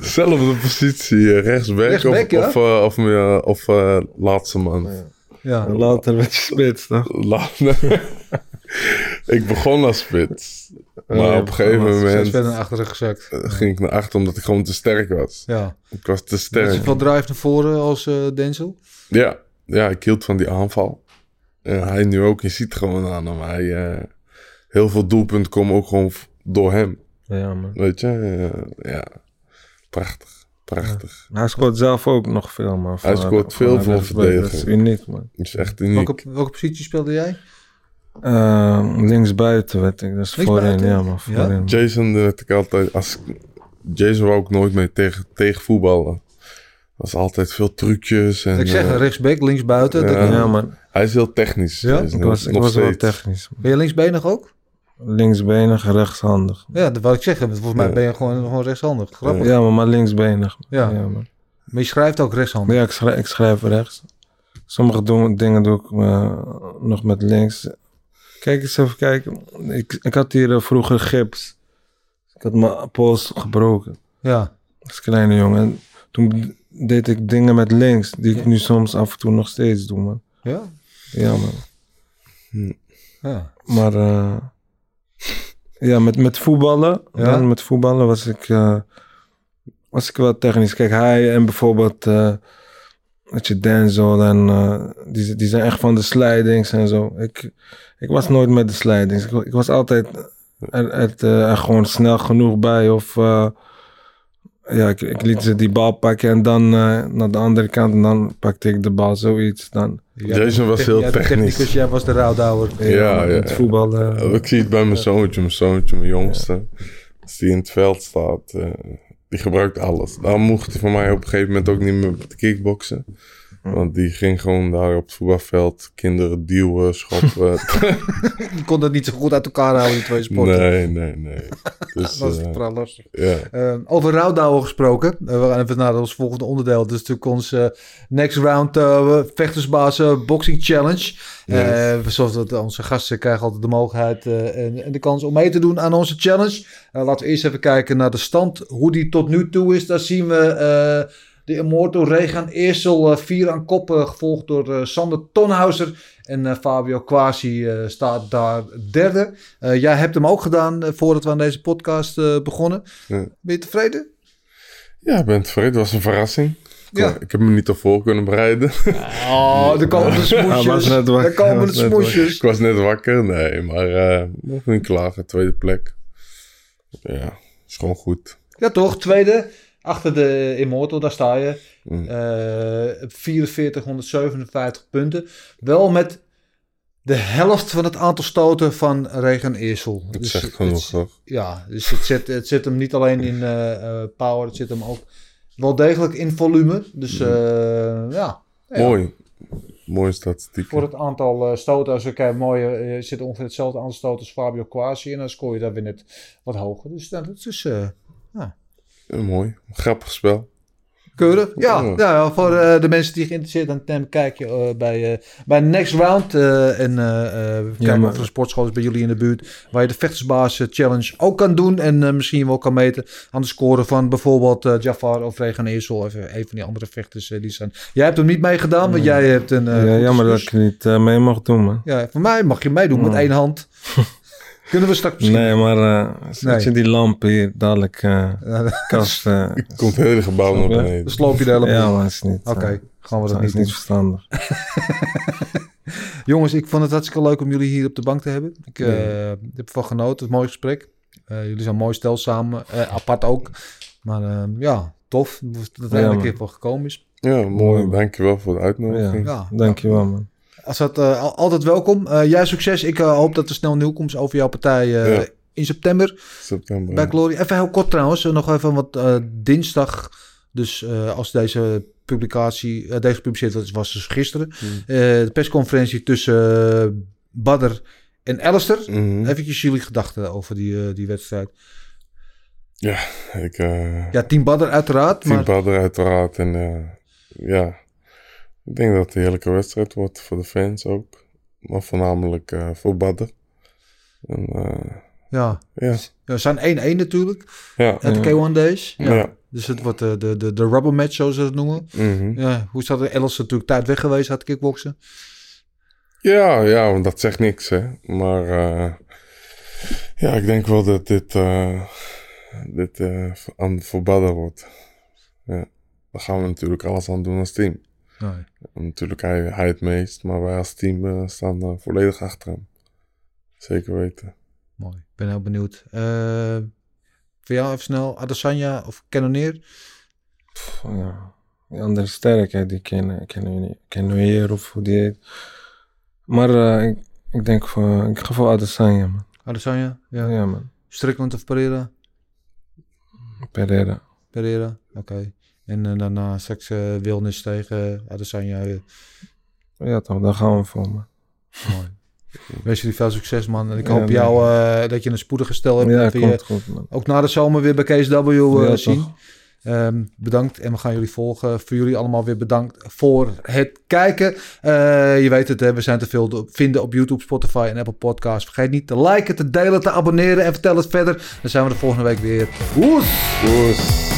Zelfde positie, eh, rechtsback, Rechtsback, of, ja? of, eh, of, meer- of laatste man. Ja. En later werd je spits, toch? La- ik begon als spits. Maar Ja, op een gegeven moment verder naar achteren gezakt. eh, ging ik naar achter omdat ik gewoon te sterk was. Ja. Ik was te sterk. zoveel drive naar voren als eh Denzel. Ja, ja, ik hield van die aanval. En hij nu ook. Je ziet gewoon aan hem. Hij, eh, heel veel doelpunten komen ook gewoon door hem. Ja, man. Weet je? Ja, prachtig. Prachtig. Hij scoort zelf ook nog veel, man. Hij scoort veel voor. Dat is uniek, man. Is echt uniek. Welke, welke positie speelde jij? Uh, linksbuiten werd ik, dus voorin, ja, man. Ja? Voorin. Jason werd ik altijd... Als, Jason wou ik nooit mee tegen, tegen voetballen. was altijd veel trucjes. En, Ik zeg eh, rechtsback, linksbuiten. ja. Dat- Ja, man. hij is heel technisch. Ja? Ik was, ik was wel technisch. Ben je linksbenig ook? Linksbenig, rechtshandig. Ja, dat wou ik zeggen. Volgens mij Ja. ben je gewoon, gewoon rechtshandig. Grappig. Ja, maar, maar linksbenig. Ja. ja man. Maar je schrijft ook rechtshandig. Ja, ik schrijf, ik schrijf rechts. Sommige doen, dingen doe ik eh, nog met links. Kijk eens even kijken. Ik, ik had hier eh, vroeger gips. Ik had mijn pols gebroken. Ja. Als kleine jongen. En toen deed ik dingen met links. Die ik nu soms af en toe nog steeds doe, man. Ja. Ja, man. ja. Maar eh, ja, met, met voetballen. Ja? Ja? met voetballen was ik, eh, was ik wel technisch. Kijk, hij en bijvoorbeeld eh weet je, Denzel en die, die zijn echt van de slidings en zo. Ik, ik was nooit met de slidings. Ik, ik was altijd er, er, eh, er gewoon snel genoeg bij of... eh, ja, ik, ik liet ze die bal pakken en dan eh, naar de andere kant en dan pakte ik de bal, zoiets. Dan, Jason was heel technisch. technicus, jij was de rouwdouwer. Ja, ja, met ja. voetbal. eh, Ik zie het bij mijn zoontje, mijn zoontje, mijn jongste. Als die in het veld staat, eh, die gebruikt alles. Daarom mocht hij van mij op een gegeven moment ook niet meer kickboksen. Want die ging gewoon daar op het voetbalveld kinderen duwen, schoppen. Je kon dat niet zo goed uit elkaar houden, die twee sporten. nee, nee, nee. Dus, Dat is eh, vooral lastig. ja. Eh, over rouwdouwen gesproken. Eh, we gaan even naar ons volgende onderdeel. Is natuurlijk ons eh, next round uh, vechtersbaas eh, boxing challenge. Eh, zoals dat onze gasten krijgen altijd de mogelijkheid en, en de kans om mee te doen aan onze challenge. Laten we eerst even kijken naar de stand. Hoe die tot nu toe is. Daar zien we de Immortal Regan Eersel eh, vier aan kop. eh, gevolgd door eh, Sander Tonhauser. En eh, Fabio Quasi eh, staat daar derde. Eh, jij hebt hem ook gedaan eh, voordat we aan deze podcast eh, begonnen. Ja. Ben je tevreden? ja, ik ben tevreden. Het was een verrassing. Ja. Ik heb me niet ervoor kunnen bereiden. Oh, er komen de smoesjes. wakker. Er komen de was net wakker. ik smoesjes. was net wakker. Nee, maar eh nog niet klagen. Tweede plek. Ja, is gewoon goed. Ja, toch? Tweede. Achter de Immortal, daar sta je. Mm. Eh 4457 punten. Wel met de helft van het aantal stoten van Regen Eersel. Dat Dus zegt genoeg, toch? Ja, dus het zit, het zit hem niet alleen in eh, eh, power, het zit hem ook wel degelijk in volume. Dus eh, ja. Ja, Mooi. Mooie statistiek. Voor het aantal eh, stoten, als we kijken, mooi, eh, zit ongeveer hetzelfde aantal stoten als Fabio Quasi. En dan scoor je daar weer net wat hoger. Dus nou, dat is eh, Ja, mooi. Grappig spel. keurig. Ja, Ja. ja. voor eh, de mensen die geïnteresseerd zijn, neem een kijkje eh, bij, eh, bij Next Round. eh, en eh, eh, kijken maar- of er een sportschool is bij jullie in de buurt. Waar je de Vechtersbaas Challenge ook kan doen. En eh, misschien wel kan meten aan de score van bijvoorbeeld eh, Jafar of Regan Eersel. Of een van die andere vechters die zijn. Jij hebt hem niet meegedaan, want jij hebt een... eh, ja, jammer dat ik niet mee mag doen, man. Ja, voor mij mag je meedoen met één hand. Kunnen we straks misschien... Nee, maar uh, zet je die lamp hier dadelijk eh kast... eh, Komt het hele gebouw naar beneden. Dan sloop je de hele boel. ja, maar is niet... Oké, eh, gaan we dat niet is doen. niet verstandig. Jongens, ik vond het hartstikke leuk om jullie hier op de bank te hebben. Ik eh, heb ervan genoten. Het een mooi gesprek. Eh, jullie zijn een mooi stel samen. Eh, apart ook. Maar eh, ja, tof dat het Ja, eindelijk man. keer van gekomen is. Ja, mooi. Dankjewel voor de uitnodiging. Ja, Dankjewel, man. Als dat, eh, al- altijd welkom. Eh, jij succes. Ik eh, hoop dat er snel nieuw komt over jouw partij Ja. in september. September. Bij Glory. Even heel kort trouwens. Nog even wat dinsdag. Dus als deze publicatie, deze gepubliceerd wordt, was dus gisteren. Eh, de persconferentie tussen Badr en Alistair. Mhm. Eventjes jullie gedachten over die, die wedstrijd. Ik, eh Ja, Team Badr uiteraard. Team Maar, Badr uiteraard. En ja, ik denk dat het een heerlijke wedstrijd wordt voor de fans ook. Maar voornamelijk eh, voor Badr. En, eh, ja. ja, ja, we zijn 1-1 natuurlijk. ja. At de K1 Days. Ja. Ja. Dus het wordt de, de, de, de rubber match, zoals ze het noemen. Mhm. Ja, hoe is dat? Alistair is natuurlijk tijd weg geweest uit kickboksen. Ja, ja, want dat zegt niks, hè. Maar eh, ja, ik denk wel dat dit, eh, dit eh, aan voor Badr wordt. Ja, daar gaan we natuurlijk alles aan doen als team. Nee. Natuurlijk hij, hij het meest, maar wij als team eh, staan eh, volledig achter hem. Zeker weten. Mooi. Ik ben heel benieuwd. Eh, voor jou even snel, Adesanya of Cannonier? Pff, ja. Die andere sterkheid, die kennen, kennen we niet. Kennen we hier of hoe die heet. Maar ik, ik denk voor, ik ga voor Adesanya, man. Adesanya? Ja. Ja, man. Strickland of Pereira? Pereira. Pereira, oké. En eh, daarna straks eh Wilnis tegen Adesanya. eh, Ja, toch, daar gaan we voor, man. mooi. Wens jullie veel succes, man. En ik hoop jou dat je een spoedige stel hebt. Ja, dat komt je goed, man. ook na de zomer weer bij KSW Ja, zien. Ehm, bedankt en we gaan jullie volgen. Voor jullie allemaal weer bedankt voor het kijken. Je weet het, hè, we zijn te veel te vinden op YouTube, Spotify en Apple Podcasts. Vergeet niet te liken, te delen, te abonneren en vertel het verder. Dan zijn we de volgende week weer. Oes.